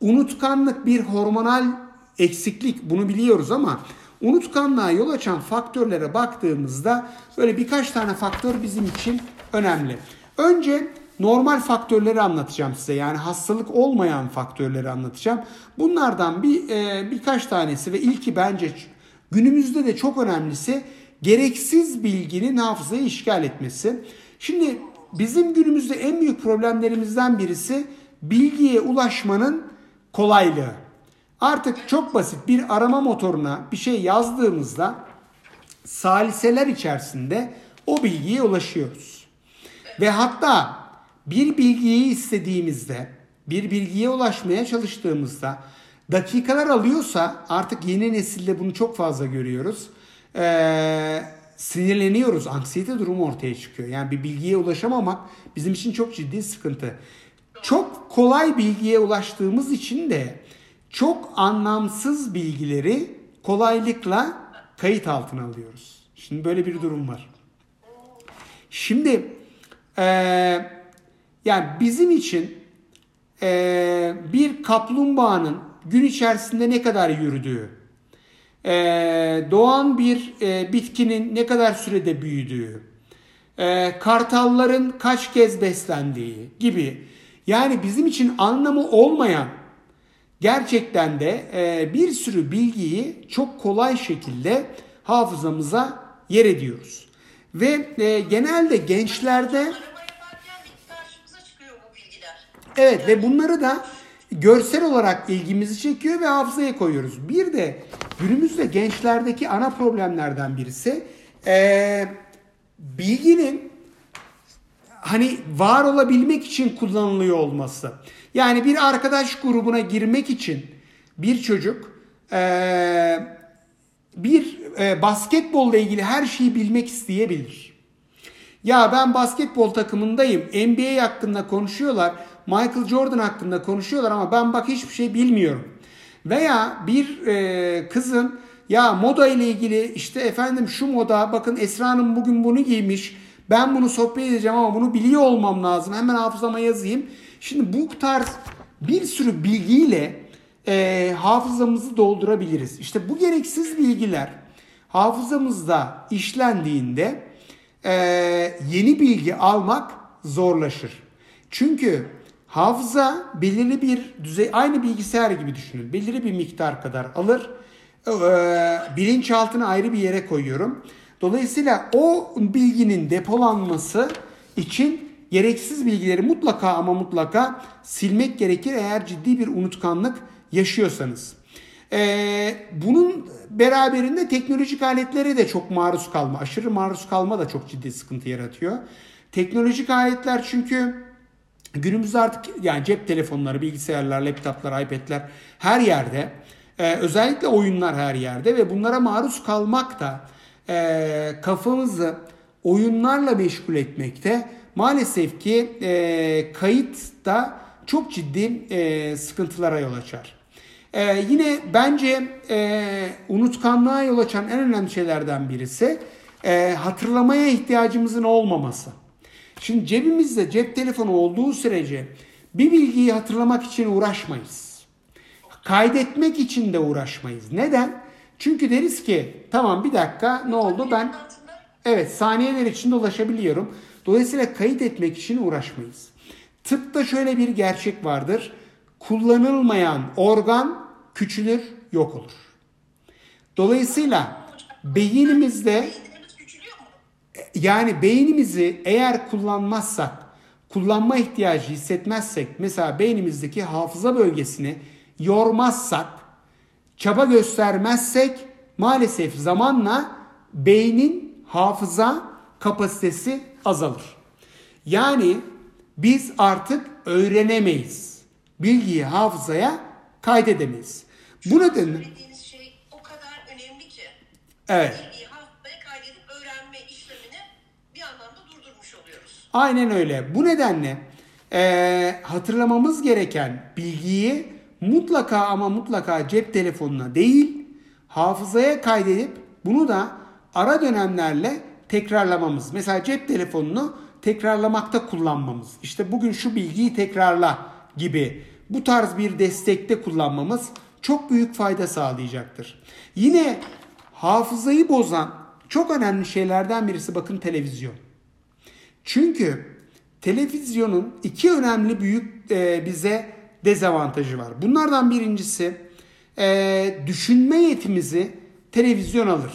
unutkanlık bir hormonal eksiklik bunu biliyoruz ama unutkanlığa yol açan faktörlere baktığımızda böyle birkaç tane faktör bizim için önemli. Önce normal faktörleri anlatacağım size. Yani hastalık olmayan faktörleri anlatacağım. Bunlardan bir e, birkaç tanesi ve ilki bence günümüzde de çok önemlisi gereksiz bilginin hafızayı işgal etmesi. Şimdi bizim günümüzde en büyük problemlerimizden birisi bilgiye ulaşmanın kolaylığı. Artık çok basit bir arama motoruna bir şey yazdığımızda saliseler içerisinde o bilgiye ulaşıyoruz. Ve hatta bir bilgiyi istediğimizde, bir bilgiye ulaşmaya çalıştığımızda dakikalar alıyorsa artık yeni nesilde bunu çok fazla görüyoruz. Ee, sinirleniyoruz. Anksiyete durumu ortaya çıkıyor. Yani bir bilgiye ulaşamamak bizim için çok ciddi sıkıntı. Çok kolay bilgiye ulaştığımız için de çok anlamsız bilgileri kolaylıkla kayıt altına alıyoruz. Şimdi böyle bir durum var. Şimdi e, yani bizim için e, bir kaplumbağanın gün içerisinde ne kadar yürüdüğü, e, doğan bir e, bitkinin ne kadar sürede büyüdüğü, e, kartalların kaç kez beslendiği gibi. Yani bizim için anlamı olmayan gerçekten de e, bir sürü bilgiyi çok kolay şekilde hafızamıza yer ediyoruz. Ve e, genelde gençlerde evet ve bunları da görsel olarak ilgimizi çekiyor ve hafızaya koyuyoruz. Bir de günümüzde gençlerdeki ana problemlerden birisi e, bilginin hani var olabilmek için kullanılıyor olması. Yani bir arkadaş grubuna girmek için bir çocuk eee, bir e, basketbolla ilgili her şeyi bilmek isteyebilir. Ya ben basketbol takımındayım. NBA hakkında konuşuyorlar. Michael Jordan hakkında konuşuyorlar ama ben bak hiçbir şey bilmiyorum. Veya bir e, kızın ya moda ile ilgili işte efendim şu moda bakın Esra Hanım bugün bunu giymiş. Ben bunu sohbet edeceğim ama bunu biliyor olmam lazım. Hemen hafızama yazayım. Şimdi bu tarz bir sürü bilgiyle e, hafızamızı doldurabiliriz. İşte bu gereksiz bilgiler hafızamızda işlendiğinde e, yeni bilgi almak zorlaşır. Çünkü hafıza belirli bir düzey, aynı bilgisayar gibi düşünün. Belirli bir miktar kadar alır. E, bilinçaltını ayrı bir yere koyuyorum. Dolayısıyla o bilginin depolanması için gereksiz bilgileri mutlaka ama mutlaka silmek gerekir eğer ciddi bir unutkanlık yaşıyorsanız. Ee, bunun beraberinde teknolojik aletlere de çok maruz kalma, aşırı maruz kalma da çok ciddi sıkıntı yaratıyor. Teknolojik aletler çünkü günümüzde artık yani cep telefonları, bilgisayarlar, laptoplar, iPad'ler her yerde. Ee, özellikle oyunlar her yerde ve bunlara maruz kalmak da e, kafamızı oyunlarla meşgul etmekte maalesef ki e, kayıt da çok ciddi e, sıkıntılara yol açar. E, yine bence e, unutkanlığa yol açan en önemli şeylerden birisi e, hatırlamaya ihtiyacımızın olmaması. Şimdi cebimizde cep telefonu olduğu sürece bir bilgiyi hatırlamak için uğraşmayız. Kaydetmek için de uğraşmayız. Neden? Çünkü deriz ki tamam bir dakika ne oldu ben evet saniyeler içinde ulaşabiliyorum. Dolayısıyla kayıt etmek için uğraşmayız. Tıpta şöyle bir gerçek vardır. Kullanılmayan organ küçülür, yok olur. Dolayısıyla beynimizde? Yani beynimizi eğer kullanmazsak, kullanma ihtiyacı hissetmezsek, mesela beynimizdeki hafıza bölgesini yormazsak, çaba göstermezsek maalesef zamanla beynin hafıza kapasitesi azalır. Yani biz artık öğrenemeyiz. Bilgiyi hafızaya kaydedemeyiz. Bu nedenle şey o kadar önemli ki. evet Bilgiyi haftaya kaydedip öğrenme işlemini bir anlamda durdurmuş oluyoruz. Aynen öyle. Bu nedenle eee, hatırlamamız gereken bilgiyi mutlaka ama mutlaka cep telefonuna değil hafızaya kaydedip bunu da ara dönemlerle tekrarlamamız. Mesela cep telefonunu tekrarlamakta kullanmamız. İşte bugün şu bilgiyi tekrarla gibi bu tarz bir destekte kullanmamız çok büyük fayda sağlayacaktır. Yine hafızayı bozan çok önemli şeylerden birisi bakın televizyon. Çünkü televizyonun iki önemli büyük e, bize dezavantajı var. Bunlardan birincisi e, düşünme yetimizi televizyon alır.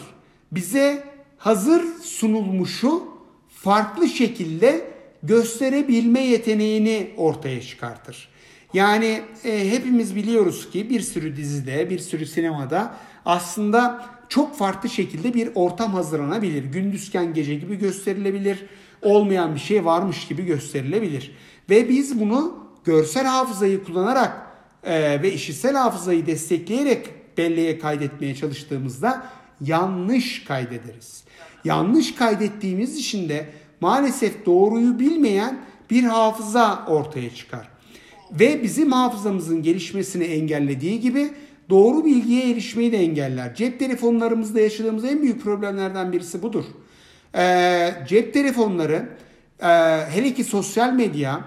Bize hazır sunulmuşu farklı şekilde gösterebilme yeteneğini ortaya çıkartır. Yani e, hepimiz biliyoruz ki bir sürü dizide, bir sürü sinemada aslında çok farklı şekilde bir ortam hazırlanabilir. Gündüzken gece gibi gösterilebilir. Olmayan bir şey varmış gibi gösterilebilir. Ve biz bunu görsel hafızayı kullanarak e, ve işitsel hafızayı destekleyerek belleğe kaydetmeye çalıştığımızda yanlış kaydederiz. Yanlış kaydettiğimiz için de maalesef doğruyu bilmeyen bir hafıza ortaya çıkar. Ve bizim hafızamızın gelişmesini engellediği gibi doğru bilgiye erişmeyi de engeller. Cep telefonlarımızda yaşadığımız en büyük problemlerden birisi budur. Ee, cep telefonları e, hele ki sosyal medya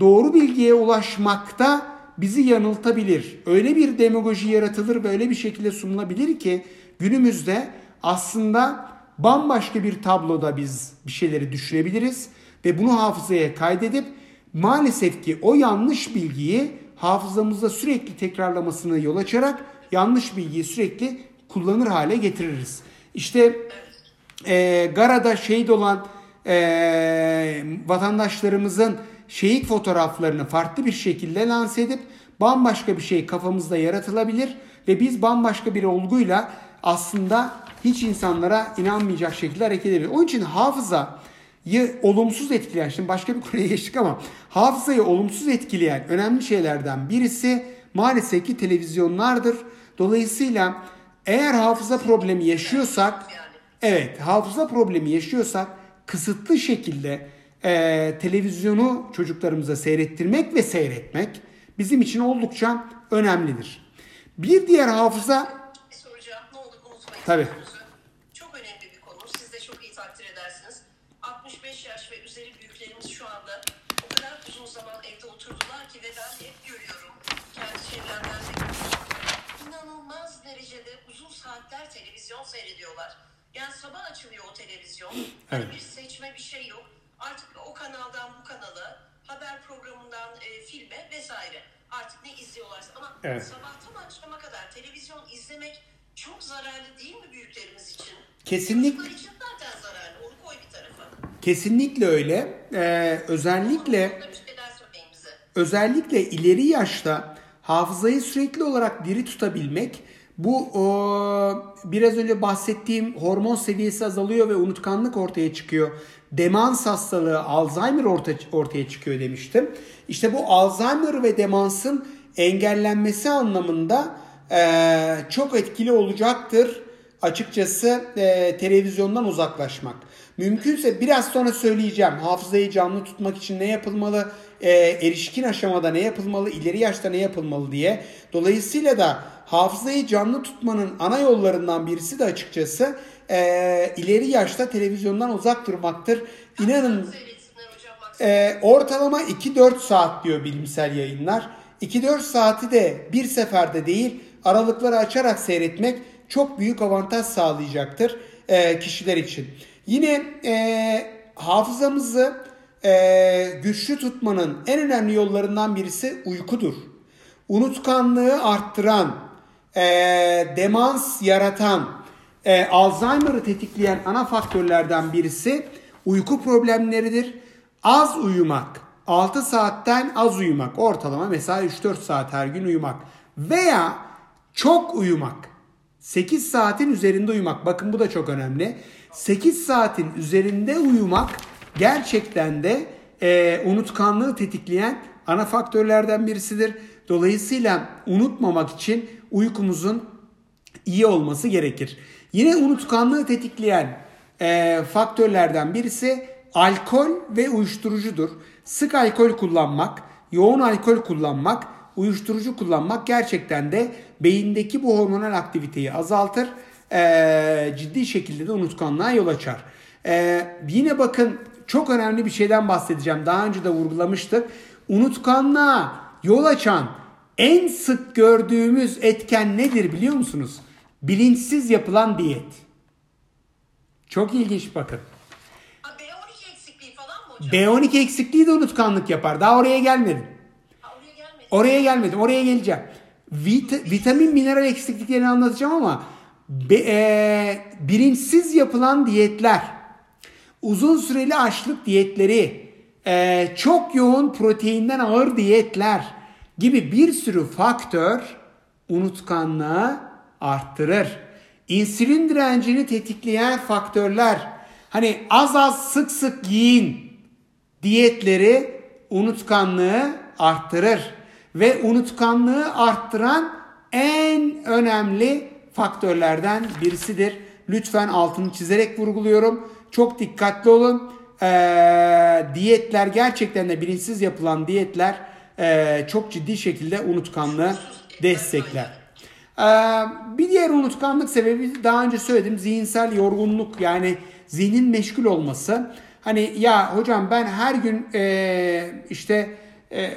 doğru bilgiye ulaşmakta bizi yanıltabilir. Öyle bir demagoji yaratılır ve öyle bir şekilde sunulabilir ki günümüzde aslında bambaşka bir tabloda biz bir şeyleri düşünebiliriz ve bunu hafızaya kaydedip maalesef ki o yanlış bilgiyi hafızamızda sürekli tekrarlamasını yol açarak yanlış bilgiyi sürekli kullanır hale getiririz. İşte e, Gara'da şehit olan e, vatandaşlarımızın şehit fotoğraflarını farklı bir şekilde lanse edip bambaşka bir şey kafamızda yaratılabilir ve biz bambaşka bir olguyla aslında hiç insanlara inanmayacak şekilde hareket edebilir. Onun için hafızayı olumsuz etkileyen, şimdi başka bir [LAUGHS] konuya geçtik ama hafızayı olumsuz etkileyen önemli şeylerden birisi maalesef ki televizyonlardır. Dolayısıyla eğer hafıza problemi yaşıyorsak, evet hafıza problemi yaşıyorsak kısıtlı şekilde e, televizyonu çocuklarımıza seyrettirmek ve seyretmek bizim için oldukça önemlidir. Bir diğer hafıza... Soracağım ne olur unutmayın. Tabii. Çok önemli bir konu. Siz de çok iyi takdir edersiniz. 65 yaş ve üzeri büyüklerimiz şu anda o kadar uzun zaman evde oturdular ki ve ben hep görüyorum. Kendi çevremden de. İnanılmaz derecede uzun saatler televizyon seyrediyorlar. Yani sabah açılıyor o televizyon. Hani Evet. bir seçme bir şey yok. Artık o kanaldan bu kanala, haber programından e, filme vesaire. Artık ne izliyorlarsa ama Evet. sabahtan akşama kadar televizyon izlemek çok zararlı değil mi büyüklerimiz için? Kesinlikle. Çocuklar için zaten zararlı. Onu koy bir tarafa. Kesinlikle öyle. Ee, özellikle bize. özellikle ileri yaşta hafızayı sürekli olarak diri tutabilmek bu o, biraz önce bahsettiğim hormon seviyesi azalıyor ve unutkanlık ortaya çıkıyor. Demans hastalığı, Alzheimer orta, ortaya çıkıyor demiştim. İşte bu Alzheimer ve demansın engellenmesi anlamında e, çok etkili olacaktır açıkçası e, televizyondan uzaklaşmak. Mümkünse biraz sonra söyleyeceğim hafızayı canlı tutmak için ne yapılmalı, e, erişkin aşamada ne yapılmalı, ileri yaşta ne yapılmalı diye. Dolayısıyla da hafızayı canlı tutmanın ana yollarından birisi de açıkçası e, ileri yaşta televizyondan uzak durmaktır. İnanın e, ortalama 2-4 saat diyor bilimsel yayınlar. 2-4 saati de bir seferde değil aralıkları açarak seyretmek çok büyük avantaj sağlayacaktır e, kişiler için. Yine e, hafızamızı e, güçlü tutmanın en önemli yollarından birisi uykudur. Unutkanlığı arttıran, e, demans yaratan, e, Alzheimer'ı tetikleyen ana faktörlerden birisi uyku problemleridir. Az uyumak, 6 saatten az uyumak, ortalama mesela 3-4 saat her gün uyumak veya çok uyumak. 8 saatin üzerinde uyumak. Bakın bu da çok önemli. 8 saatin üzerinde uyumak gerçekten de e, unutkanlığı tetikleyen ana faktörlerden birisidir. Dolayısıyla unutmamak için uykumuzun iyi olması gerekir. Yine unutkanlığı tetikleyen e, faktörlerden birisi alkol ve uyuşturucudur. Sık alkol kullanmak, yoğun alkol kullanmak, uyuşturucu kullanmak gerçekten de beyindeki bu hormonal aktiviteyi azaltır. E, ciddi şekilde de unutkanlığa yol açar. E, yine bakın çok önemli bir şeyden bahsedeceğim. Daha önce de vurgulamıştık. Unutkanlığa yol açan en sık gördüğümüz etken nedir biliyor musunuz? Bilinçsiz yapılan diyet. Çok ilginç bakın. Ha, B12 eksikliği falan mı hocam? B12 eksikliği de unutkanlık yapar. Daha oraya gelmedim. Ha, oraya gelmedi. Oraya gelmedim. Oraya geleceğim. Vit- vitamin mineral eksikliklerini anlatacağım ama be- e, bilinçsiz yapılan diyetler, uzun süreli açlık diyetleri, e, çok yoğun proteinden ağır diyetler gibi bir sürü faktör unutkanlığı arttırır. İnsülin direncini tetikleyen faktörler, hani az az sık sık yiyin diyetleri unutkanlığı arttırır. Ve unutkanlığı arttıran en önemli faktörlerden birisidir. Lütfen altını çizerek vurguluyorum. Çok dikkatli olun. Ee, diyetler gerçekten de bilinçsiz yapılan diyetler e, çok ciddi şekilde unutkanlığı destekler. Ee, bir diğer unutkanlık sebebi daha önce söyledim zihinsel yorgunluk yani zihnin meşgul olması. Hani ya hocam ben her gün e, işte e,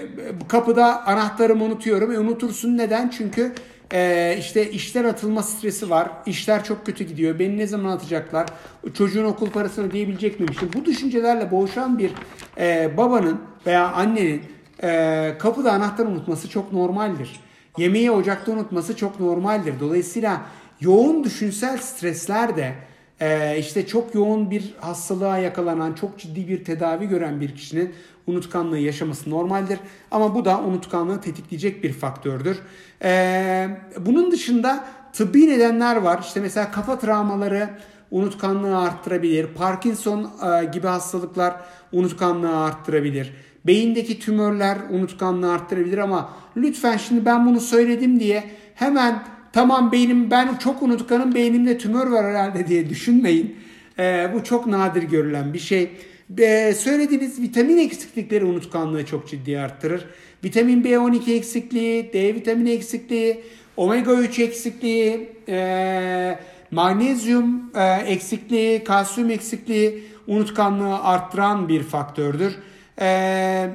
kapıda anahtarımı unutuyorum. E, unutursun neden? Çünkü e, işte işten atılma stresi var. İşler çok kötü gidiyor. Beni ne zaman atacaklar? Çocuğun okul parasını ödeyebilecek miyim? İşte bu düşüncelerle boğuşan bir e, babanın veya annenin e, kapıda anahtar unutması çok normaldir. Yemeği ocakta unutması çok normaldir. Dolayısıyla yoğun düşünsel stresler de e, işte çok yoğun bir hastalığa yakalanan, çok ciddi bir tedavi gören bir kişinin unutkanlığı yaşaması normaldir. Ama bu da unutkanlığı tetikleyecek bir faktördür. E, bunun dışında tıbbi nedenler var. İşte mesela kafa travmaları unutkanlığı arttırabilir. Parkinson e, gibi hastalıklar unutkanlığı arttırabilir. Beyindeki tümörler unutkanlığı arttırabilir ama lütfen şimdi ben bunu söyledim diye hemen tamam beynim ben çok unutkanım beynimde tümör var herhalde diye düşünmeyin. Ee, bu çok nadir görülen bir şey. Ee, söylediğiniz vitamin eksiklikleri unutkanlığı çok ciddi arttırır. Vitamin B12 eksikliği, D vitamini eksikliği, omega 3 eksikliği, e, magnezyum e, eksikliği, kalsiyum eksikliği unutkanlığı arttıran bir faktördür. Ee,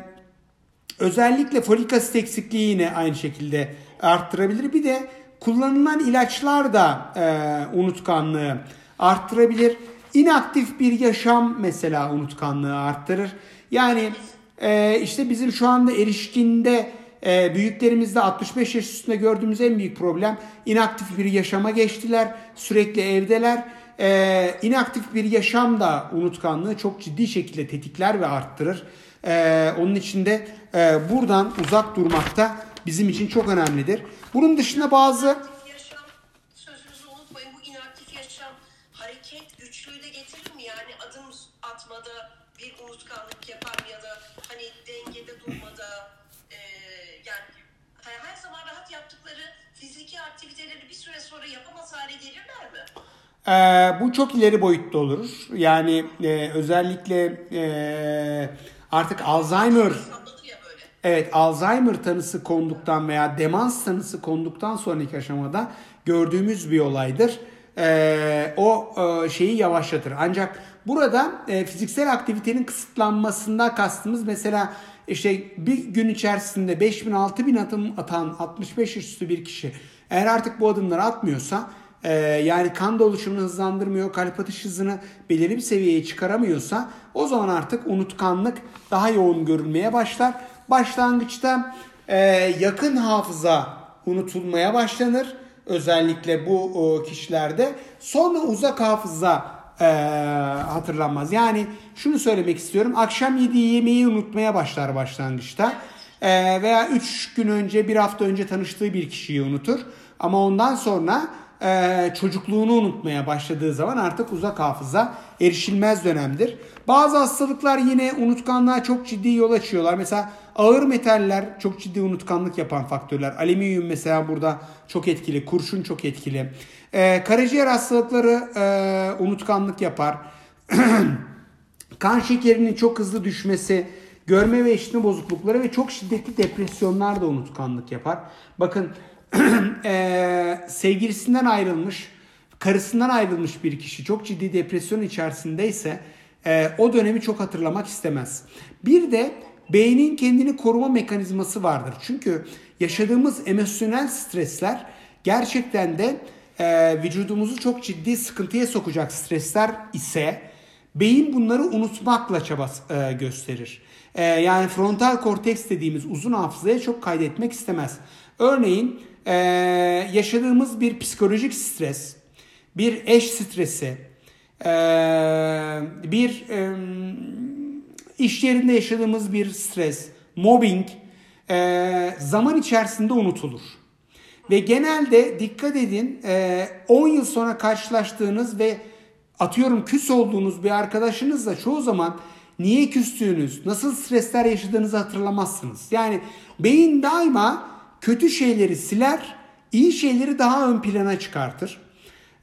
özellikle folik asit eksikliği yine aynı şekilde arttırabilir. Bir de kullanılan ilaçlar da e, unutkanlığı arttırabilir. İnaktif bir yaşam mesela unutkanlığı arttırır. Yani e, işte bizim şu anda erişkinde e, büyüklerimizde 65 yaş üstünde gördüğümüz en büyük problem inaktif bir yaşama geçtiler. Sürekli evdeler. E, inaktif bir yaşam da unutkanlığı çok ciddi şekilde tetikler ve arttırır. Ee, onun için de e, buradan uzak durmak da bizim için çok önemlidir. Bunun dışında bazı yaşam sözünüzü unutmayın. Bu inaktif yaşam hareket güçlüğü de getirir mi? Yani adım atmada bir unutkanlık yapar mı ya da dengede durmada yani her zaman rahat yaptıkları fiziki aktiviteleri bir süre sonra yapamaz hale gelirler mi? Ee, bu çok ileri boyutta olur. Yani e, özellikle e, artık Alzheimer Evet Alzheimer tanısı konduktan veya demans tanısı konduktan sonraki aşamada gördüğümüz bir olaydır. Ee, o e, şeyi yavaşlatır. Ancak burada e, fiziksel aktivitenin kısıtlanmasında kastımız mesela işte bir gün içerisinde 5000 6000 adım atan 65 yaş üstü bir kişi eğer artık bu adımları atmıyorsa e, yani kan dolaşımını hızlandırmıyor, kalp atış hızını belirli bir seviyeye çıkaramıyorsa o zaman artık unutkanlık daha yoğun görülmeye başlar. Başlangıçta e, yakın hafıza unutulmaya başlanır. Özellikle bu o, kişilerde. Sonra uzak hafıza e, hatırlanmaz. Yani şunu söylemek istiyorum. Akşam yediği yemeği unutmaya başlar başlangıçta. E, veya 3 gün önce, bir hafta önce tanıştığı bir kişiyi unutur. Ama ondan sonra e, çocukluğunu unutmaya başladığı zaman artık uzak hafıza erişilmez dönemdir. Bazı hastalıklar yine unutkanlığa çok ciddi yol açıyorlar. Mesela ağır metaller çok ciddi unutkanlık yapan faktörler. Alüminyum mesela burada çok etkili. Kurşun çok etkili. E, karaciğer hastalıkları e, unutkanlık yapar. [CLEARS THROAT] kan şekerinin çok hızlı düşmesi, görme ve işitme bozuklukları ve çok şiddetli depresyonlar da unutkanlık yapar. Bakın [CLEARS THROAT] e, sevgilisinden ayrılmış, karısından ayrılmış bir kişi çok ciddi depresyon içerisindeyse e, o dönemi çok hatırlamak istemez. Bir de beynin kendini koruma mekanizması vardır. Çünkü yaşadığımız emosyonel stresler gerçekten de e, vücudumuzu çok ciddi sıkıntıya sokacak stresler ise beyin bunları unutmakla çaba e, gösterir. E, yani frontal korteks dediğimiz uzun hafızaya çok kaydetmek istemez. Örneğin e, yaşadığımız bir psikolojik stres, bir eş stresi, bir e, iş yerinde yaşadığımız bir stres, mobbing e, zaman içerisinde unutulur. Ve genelde dikkat edin 10 yıl sonra karşılaştığınız ve atıyorum küs olduğunuz bir arkadaşınızla çoğu zaman niye küstüğünüz, nasıl stresler yaşadığınızı hatırlamazsınız. Yani beyin daima kötü şeyleri siler, iyi şeyleri daha ön plana çıkartır.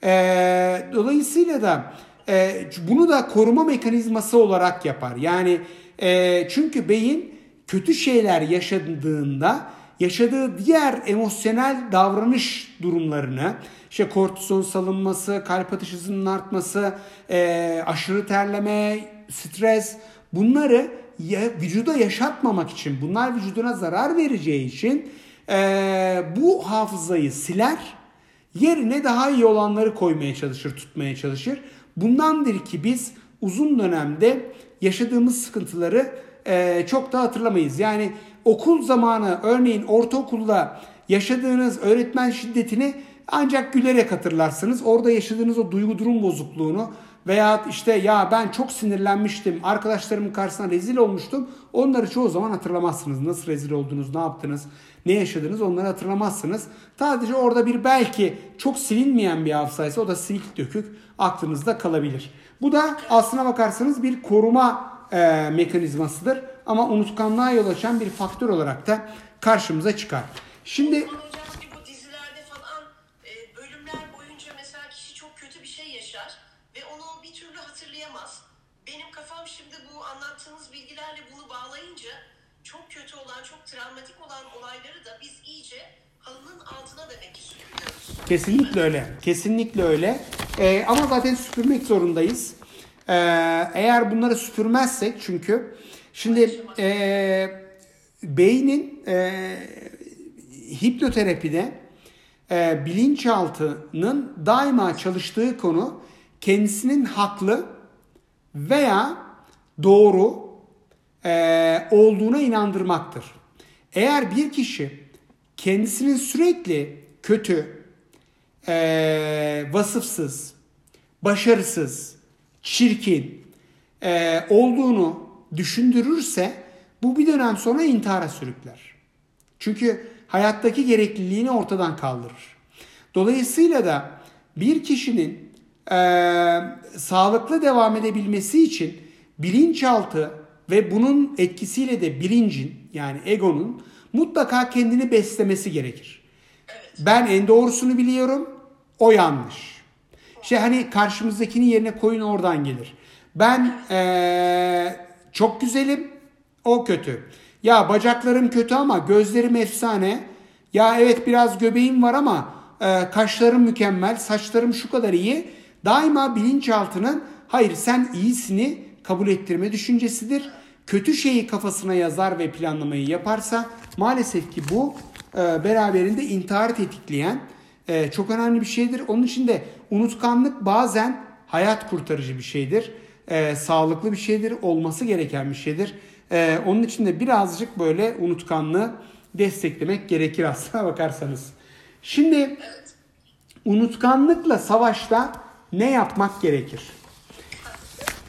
Ee, dolayısıyla da e, bunu da koruma mekanizması olarak yapar. Yani e, çünkü beyin kötü şeyler yaşadığında yaşadığı diğer emosyonel davranış durumlarını işte kortizon salınması, kalp atış hızının artması, e, aşırı terleme, stres bunları ya, vücuda yaşatmamak için bunlar vücuduna zarar vereceği için e, bu hafızayı siler yerine daha iyi olanları koymaya çalışır, tutmaya çalışır. Bundandır ki biz uzun dönemde yaşadığımız sıkıntıları e, çok da hatırlamayız. Yani okul zamanı örneğin ortaokulda yaşadığınız öğretmen şiddetini ancak gülerek hatırlarsınız. Orada yaşadığınız o duygu durum bozukluğunu veya işte ya ben çok sinirlenmiştim, arkadaşlarımın karşısına rezil olmuştum. Onları çoğu zaman hatırlamazsınız. Nasıl rezil oldunuz, ne yaptınız, ne yaşadınız onları hatırlamazsınız. Sadece orada bir belki çok silinmeyen bir hafızaysa o da silik dökük aklınızda kalabilir. Bu da aslına bakarsanız bir koruma e, mekanizmasıdır. Ama unutkanlığa yol açan bir faktör olarak da karşımıza çıkar. Şimdi Kesinlikle öyle. Kesinlikle öyle. Ee, ama zaten süpürmek zorundayız. Ee, eğer bunları süpürmezsek çünkü şimdi e, beynin e, hipnoterapide e, bilinçaltının daima çalıştığı konu kendisinin haklı veya doğru e, olduğuna inandırmaktır. Eğer bir kişi kendisinin sürekli kötü, e, vasıfsız, başarısız, çirkin e, olduğunu düşündürürse bu bir dönem sonra intihara sürükler. Çünkü hayattaki gerekliliğini ortadan kaldırır. Dolayısıyla da bir kişinin e, sağlıklı devam edebilmesi için bilinçaltı ve bunun etkisiyle de bilincin yani egonun mutlaka kendini beslemesi gerekir. Ben en doğrusunu biliyorum, o yanlış. İşte hani karşımızdakinin yerine koyun oradan gelir. Ben ee, çok güzelim, o kötü. Ya bacaklarım kötü ama gözlerim efsane. Ya evet biraz göbeğim var ama e, kaşlarım mükemmel, saçlarım şu kadar iyi. Daima bilinçaltının hayır sen iyisini kabul ettirme düşüncesidir. Kötü şeyi kafasına yazar ve planlamayı yaparsa maalesef ki bu e, beraberinde intihar tetikleyen e, çok önemli bir şeydir. Onun için de unutkanlık bazen hayat kurtarıcı bir şeydir. E, sağlıklı bir şeydir, olması gereken bir şeydir. E, onun için de birazcık böyle unutkanlığı desteklemek gerekir aslına [LAUGHS] bakarsanız. Şimdi unutkanlıkla savaşta ne yapmak gerekir?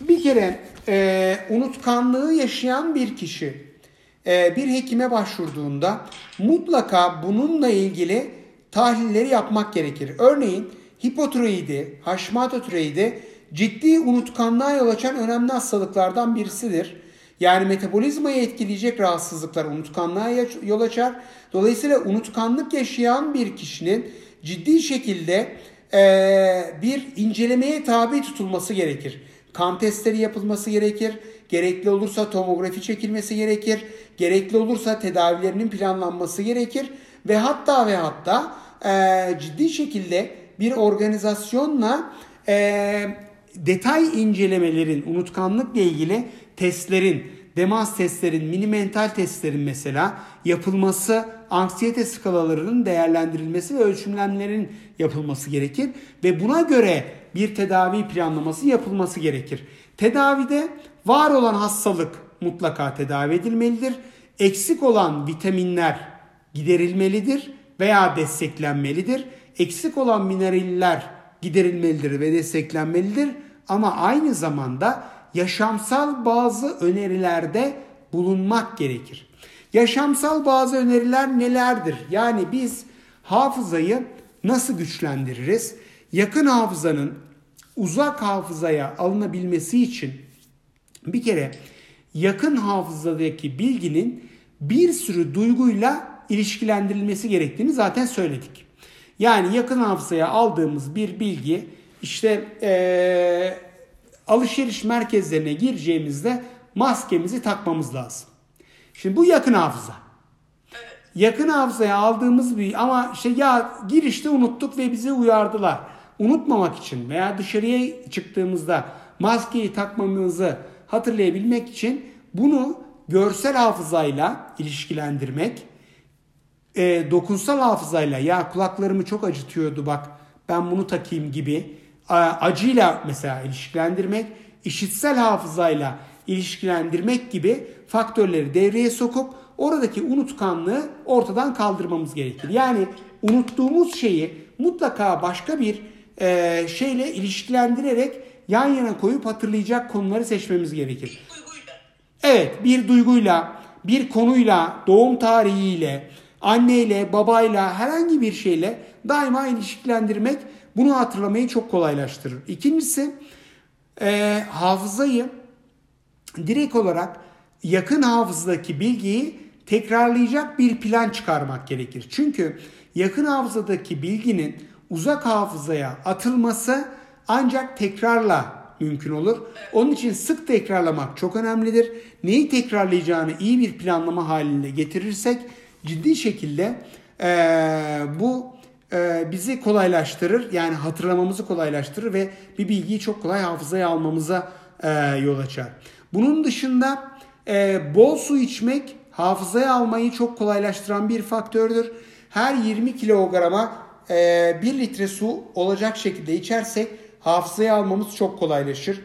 Bir kere e, unutkanlığı yaşayan bir kişi e, bir hekime başvurduğunda mutlaka bununla ilgili tahlilleri yapmak gerekir. Örneğin hipotiroidi, haşmatotiroidi ciddi unutkanlığa yol açan önemli hastalıklardan birisidir. Yani metabolizmayı etkileyecek rahatsızlıklar unutkanlığa yol açar. Dolayısıyla unutkanlık yaşayan bir kişinin ciddi şekilde e, bir incelemeye tabi tutulması gerekir. Kan testleri yapılması gerekir. Gerekli olursa tomografi çekilmesi gerekir. Gerekli olursa tedavilerinin planlanması gerekir. Ve hatta ve hatta e, ciddi şekilde bir organizasyonla e, detay incelemelerin unutkanlıkla ilgili testlerin, demans testlerin, mini mental testlerin mesela yapılması, anksiyete skalalarının değerlendirilmesi ve ölçümlenmelerin yapılması gerekir ve buna göre bir tedavi planlaması yapılması gerekir. Tedavide var olan hastalık mutlaka tedavi edilmelidir. Eksik olan vitaminler giderilmelidir veya desteklenmelidir. Eksik olan mineraller giderilmelidir ve desteklenmelidir. Ama aynı zamanda yaşamsal bazı önerilerde bulunmak gerekir. Yaşamsal bazı öneriler nelerdir? Yani biz hafızayı nasıl güçlendiririz? Yakın hafızanın uzak hafızaya alınabilmesi için bir kere yakın hafızadaki bilginin bir sürü duyguyla ilişkilendirilmesi gerektiğini zaten söyledik. Yani yakın hafızaya aldığımız bir bilgi işte ee, alışveriş merkezlerine gireceğimizde maskemizi takmamız lazım. Şimdi bu yakın hafıza. Yakın hafızaya aldığımız bir ama işte ya girişte unuttuk ve bizi uyardılar. Unutmamak için veya dışarıya çıktığımızda maskeyi takmamızı hatırlayabilmek için bunu görsel hafızayla ilişkilendirmek, e, dokunsal hafızayla ya kulaklarımı çok acıtıyordu bak ben bunu takayım gibi acıyla mesela ilişkilendirmek, işitsel hafızayla ilişkilendirmek gibi faktörleri devreye sokup oradaki unutkanlığı ortadan kaldırmamız gerekir. Yani unuttuğumuz şeyi mutlaka başka bir e, şeyle ilişkilendirerek yan yana koyup hatırlayacak konuları seçmemiz gerekir. Evet bir duyguyla, bir konuyla, doğum tarihiyle, anneyle, babayla herhangi bir şeyle daima ilişkilendirmek bunu hatırlamayı çok kolaylaştırır. İkincisi e, hafızayı direkt olarak yakın hafızadaki bilgiyi tekrarlayacak bir plan çıkarmak gerekir. Çünkü yakın hafızadaki bilginin uzak hafızaya atılması ancak tekrarla mümkün olur. Onun için sık tekrarlamak çok önemlidir. Neyi tekrarlayacağını iyi bir planlama halinde getirirsek ciddi şekilde e, bu e, bizi kolaylaştırır. Yani hatırlamamızı kolaylaştırır ve bir bilgiyi çok kolay hafızaya almamıza e, yol açar. Bunun dışında e, bol su içmek hafızaya almayı çok kolaylaştıran bir faktördür. Her 20 kilograma e, 1 litre su olacak şekilde içersek hafızaya almamız çok kolaylaşır.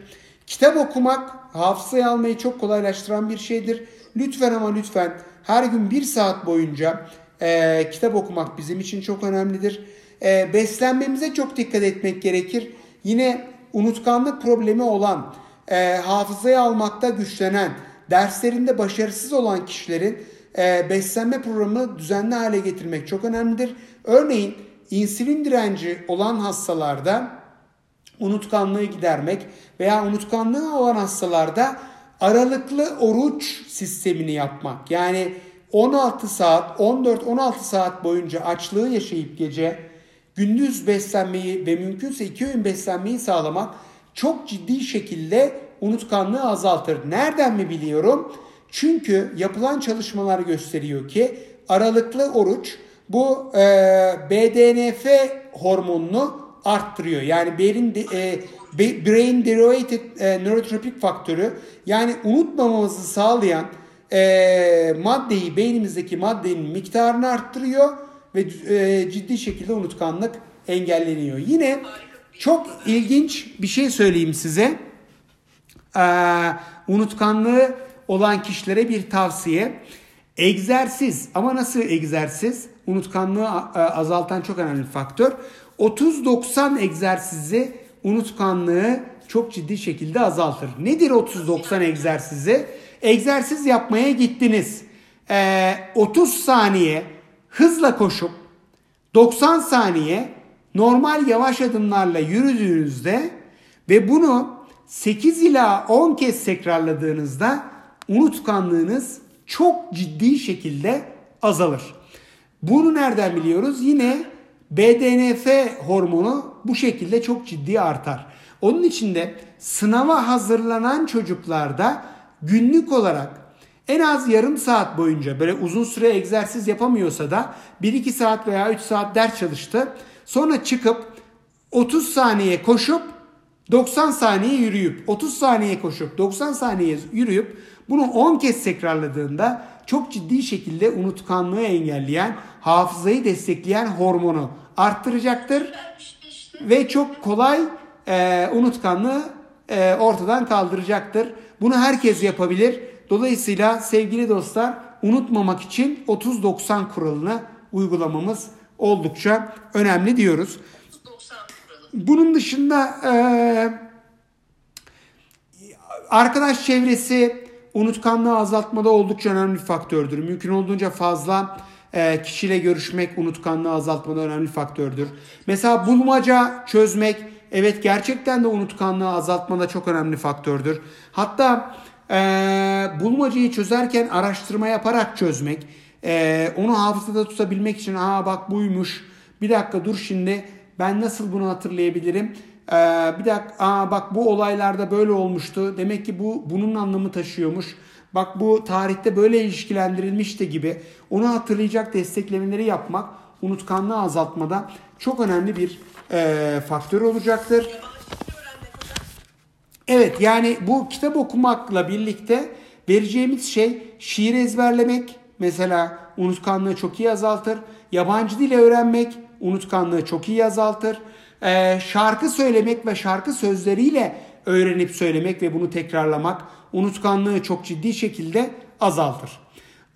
Kitap okumak hafızaya almayı çok kolaylaştıran bir şeydir. Lütfen ama lütfen her gün bir saat boyunca e, kitap okumak bizim için çok önemlidir. E, beslenmemize çok dikkat etmek gerekir. Yine unutkanlık problemi olan, e, hafızaya almakta güçlenen, derslerinde başarısız olan kişilerin e, beslenme programını düzenli hale getirmek çok önemlidir. Örneğin insülin direnci olan hastalarda unutkanlığı gidermek veya unutkanlığı olan hastalarda aralıklı oruç sistemini yapmak. Yani 16 saat, 14-16 saat boyunca açlığı yaşayıp gece gündüz beslenmeyi ve mümkünse iki öğün beslenmeyi sağlamak çok ciddi şekilde unutkanlığı azaltır. Nereden mi biliyorum? Çünkü yapılan çalışmalar gösteriyor ki aralıklı oruç bu e, BDNF hormonunu arttırıyor. Yani beyin e, brain derived e, nörotropic faktörü yani unutmamamızı sağlayan e, maddeyi beynimizdeki maddenin miktarını arttırıyor ve e, ciddi şekilde unutkanlık engelleniyor. Yine çok ilginç bir şey söyleyeyim size. E, unutkanlığı olan kişilere bir tavsiye. Egzersiz ama nasıl egzersiz? Unutkanlığı azaltan çok önemli faktör. 30-90 egzersizi unutkanlığı çok ciddi şekilde azaltır. Nedir 30-90 egzersizi? Egzersiz yapmaya gittiniz. Ee, 30 saniye hızla koşup 90 saniye normal yavaş adımlarla yürüdüğünüzde ve bunu 8 ila 10 kez tekrarladığınızda unutkanlığınız çok ciddi şekilde azalır. Bunu nereden biliyoruz? Yine BDNF hormonu bu şekilde çok ciddi artar. Onun için de sınava hazırlanan çocuklarda günlük olarak en az yarım saat boyunca böyle uzun süre egzersiz yapamıyorsa da 1-2 saat veya 3 saat ders çalıştı. Sonra çıkıp 30 saniye koşup 90 saniye yürüyüp 30 saniye koşup 90 saniye yürüyüp bunu 10 kez tekrarladığında çok ciddi şekilde unutkanlığı engelleyen, hafızayı destekleyen hormonu arttıracaktır ve çok kolay e, unutkanlığı e, ortadan kaldıracaktır. Bunu herkes yapabilir. Dolayısıyla sevgili dostlar unutmamak için 30-90 kuralını uygulamamız oldukça önemli diyoruz. Bunun dışında e, arkadaş çevresi unutkanlığı azaltmada oldukça önemli bir faktördür. Mümkün olduğunca fazla e, kişiyle görüşmek unutkanlığı azaltmada önemli bir faktördür. Mesela bulmaca çözmek evet gerçekten de unutkanlığı azaltmada çok önemli faktördür. Hatta e, bulmacayı çözerken araştırma yaparak çözmek, e, onu hafızada tutabilmek için aa bak buymuş, bir dakika dur şimdi ben nasıl bunu hatırlayabilirim? Ee, bir dakika aa bak bu olaylarda böyle olmuştu. Demek ki bu bunun anlamı taşıyormuş. Bak bu tarihte böyle ilişkilendirilmişti gibi. Onu hatırlayacak desteklemeleri yapmak unutkanlığı azaltmada çok önemli bir e, faktör olacaktır. Evet yani bu kitap okumakla birlikte vereceğimiz şey şiir ezberlemek mesela unutkanlığı çok iyi azaltır. Yabancı dil öğrenmek unutkanlığı çok iyi azaltır. Ee, şarkı söylemek ve şarkı sözleriyle öğrenip söylemek ve bunu tekrarlamak unutkanlığı çok ciddi şekilde azaltır.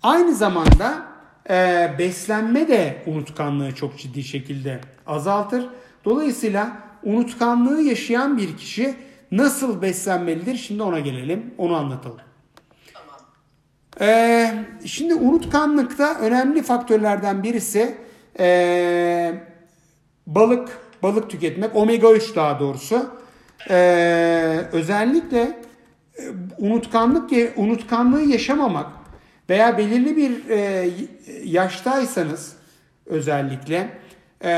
Aynı zamanda e, beslenme de unutkanlığı çok ciddi şekilde azaltır. Dolayısıyla unutkanlığı yaşayan bir kişi nasıl beslenmelidir? Şimdi ona gelelim, onu anlatalım. Ee, şimdi unutkanlıkta önemli faktörlerden birisi e, balık, balık tüketmek, omega 3 daha doğrusu. Ee, özellikle e, unutkanlık, unutkanlığı yaşamamak veya belirli bir e, yaştaysanız özellikle e,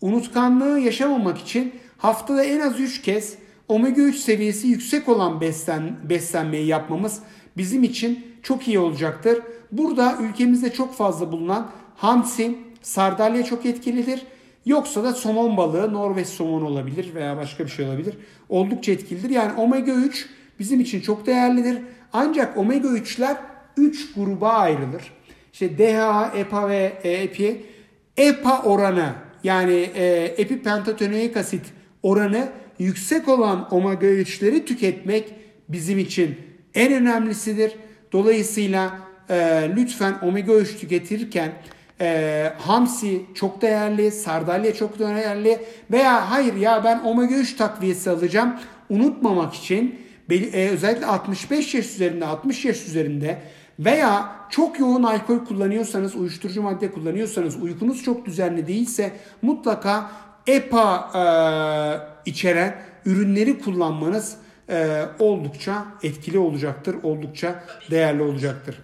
unutkanlığı yaşamamak için haftada en az 3 kez omega 3 seviyesi yüksek olan beslen, beslenmeyi yapmamız bizim için çok iyi olacaktır. Burada ülkemizde çok fazla bulunan hamsi, sardalya çok etkilidir. Yoksa da somon balığı, Norveç somon olabilir veya başka bir şey olabilir. Oldukça etkilidir. Yani omega 3 bizim için çok değerlidir. Ancak omega 3'ler 3 gruba ayrılır. İşte DHA, EPA ve EPI. EPA oranı yani e, epipentatonik asit oranı yüksek olan omega 3'leri tüketmek bizim için en önemlisidir. Dolayısıyla e, lütfen omega 3 tüketirken e, hamsi çok değerli, sardalya çok değerli veya hayır ya ben omega 3 takviyesi alacağım unutmamak için e, özellikle 65 yaş üzerinde 60 yaş üzerinde veya çok yoğun alkol kullanıyorsanız, uyuşturucu madde kullanıyorsanız, uykunuz çok düzenli değilse mutlaka EPA e, içeren ürünleri kullanmanız e, oldukça etkili olacaktır, oldukça değerli olacaktır.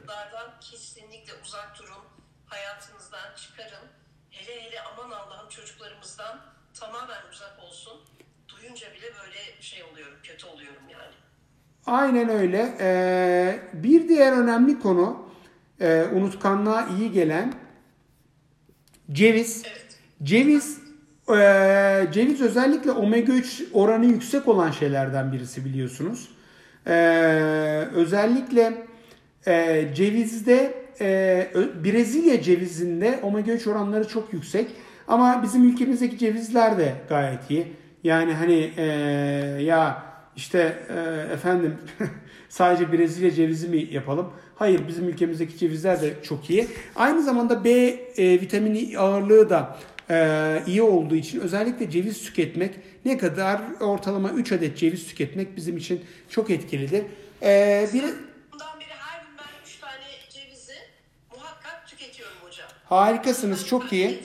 Kesinlikle uzak durun, hayatınızdan çıkarın. Hele hele aman Allah'ım çocuklarımızdan tamamen uzak olsun. Duyunca bile böyle şey oluyorum, kötü oluyorum yani. Aynen öyle. Ee, bir diğer önemli konu e, unutkanlığa iyi gelen ceviz. Ceviz e, ceviz özellikle omega 3 oranı yüksek olan şeylerden birisi biliyorsunuz. E, özellikle e, cevizde e, Brezilya cevizinde omega 3 oranları çok yüksek. Ama bizim ülkemizdeki cevizler de gayet iyi. Yani hani e, ya işte e, efendim [LAUGHS] sadece Brezilya cevizi mi yapalım? Hayır bizim ülkemizdeki cevizler de çok iyi. Aynı zamanda B e, vitamini ağırlığı da e, iyi olduğu için özellikle ceviz tüketmek ne kadar ortalama 3 adet ceviz tüketmek bizim için çok etkilidir. E, bir, Bundan beri her gün ben 3 tane cevizi muhakkak tüketiyorum hocam. Harikasınız çok iyi.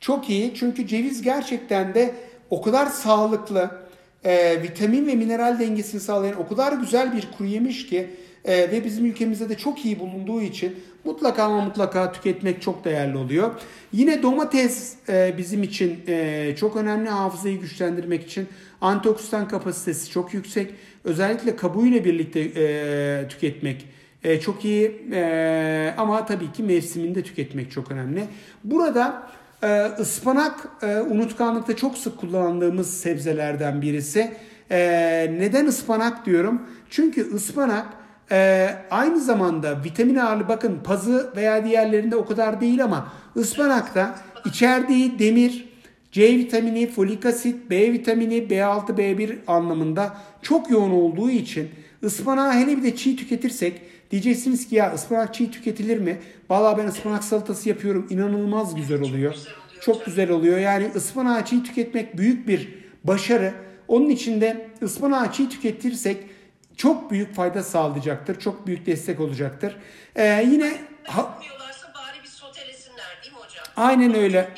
Çok iyi çünkü ceviz gerçekten de o kadar sağlıklı, e, vitamin ve mineral dengesini sağlayan o kadar güzel bir kuru yemiş ki e, ve bizim ülkemizde de çok iyi bulunduğu için mutlaka ama mutlaka tüketmek çok değerli oluyor. Yine domates e, bizim için e, çok önemli hafızayı güçlendirmek için antioksidan kapasitesi çok yüksek. Özellikle kabuğuyla birlikte e, tüketmek e, çok iyi e, ama tabii ki mevsiminde tüketmek çok önemli. Burada e, ıspanak e, unutkanlıkta çok sık kullandığımız sebzelerden birisi. E, neden ıspanak diyorum? Çünkü ıspanak ee, aynı zamanda vitamin ağırlığı bakın pazı veya diğerlerinde o kadar değil ama ıspanakta içerdiği demir, C vitamini, folik asit, B vitamini, B6, B1 anlamında çok yoğun olduğu için ıspanağı hele bir de çiğ tüketirsek diyeceksiniz ki ya ıspanak çiğ tüketilir mi? Valla ben ıspanak salatası yapıyorum inanılmaz güzel oluyor. Çok güzel oluyor. Yani ıspanağı çiğ tüketmek büyük bir başarı. Onun için de ıspanağı çiğ tüketirsek çok büyük fayda sağlayacaktır. Çok büyük destek olacaktır. Ee, yine ha, bari bir sotelesinler değil mi hocam? Aynen öyle.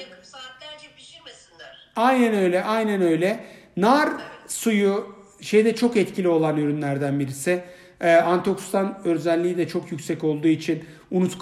Aynen öyle, aynen öyle. Nar suyu şeyde çok etkili olan ürünlerden birisi. Ee, antioksidan özelliği de çok yüksek olduğu için unutkan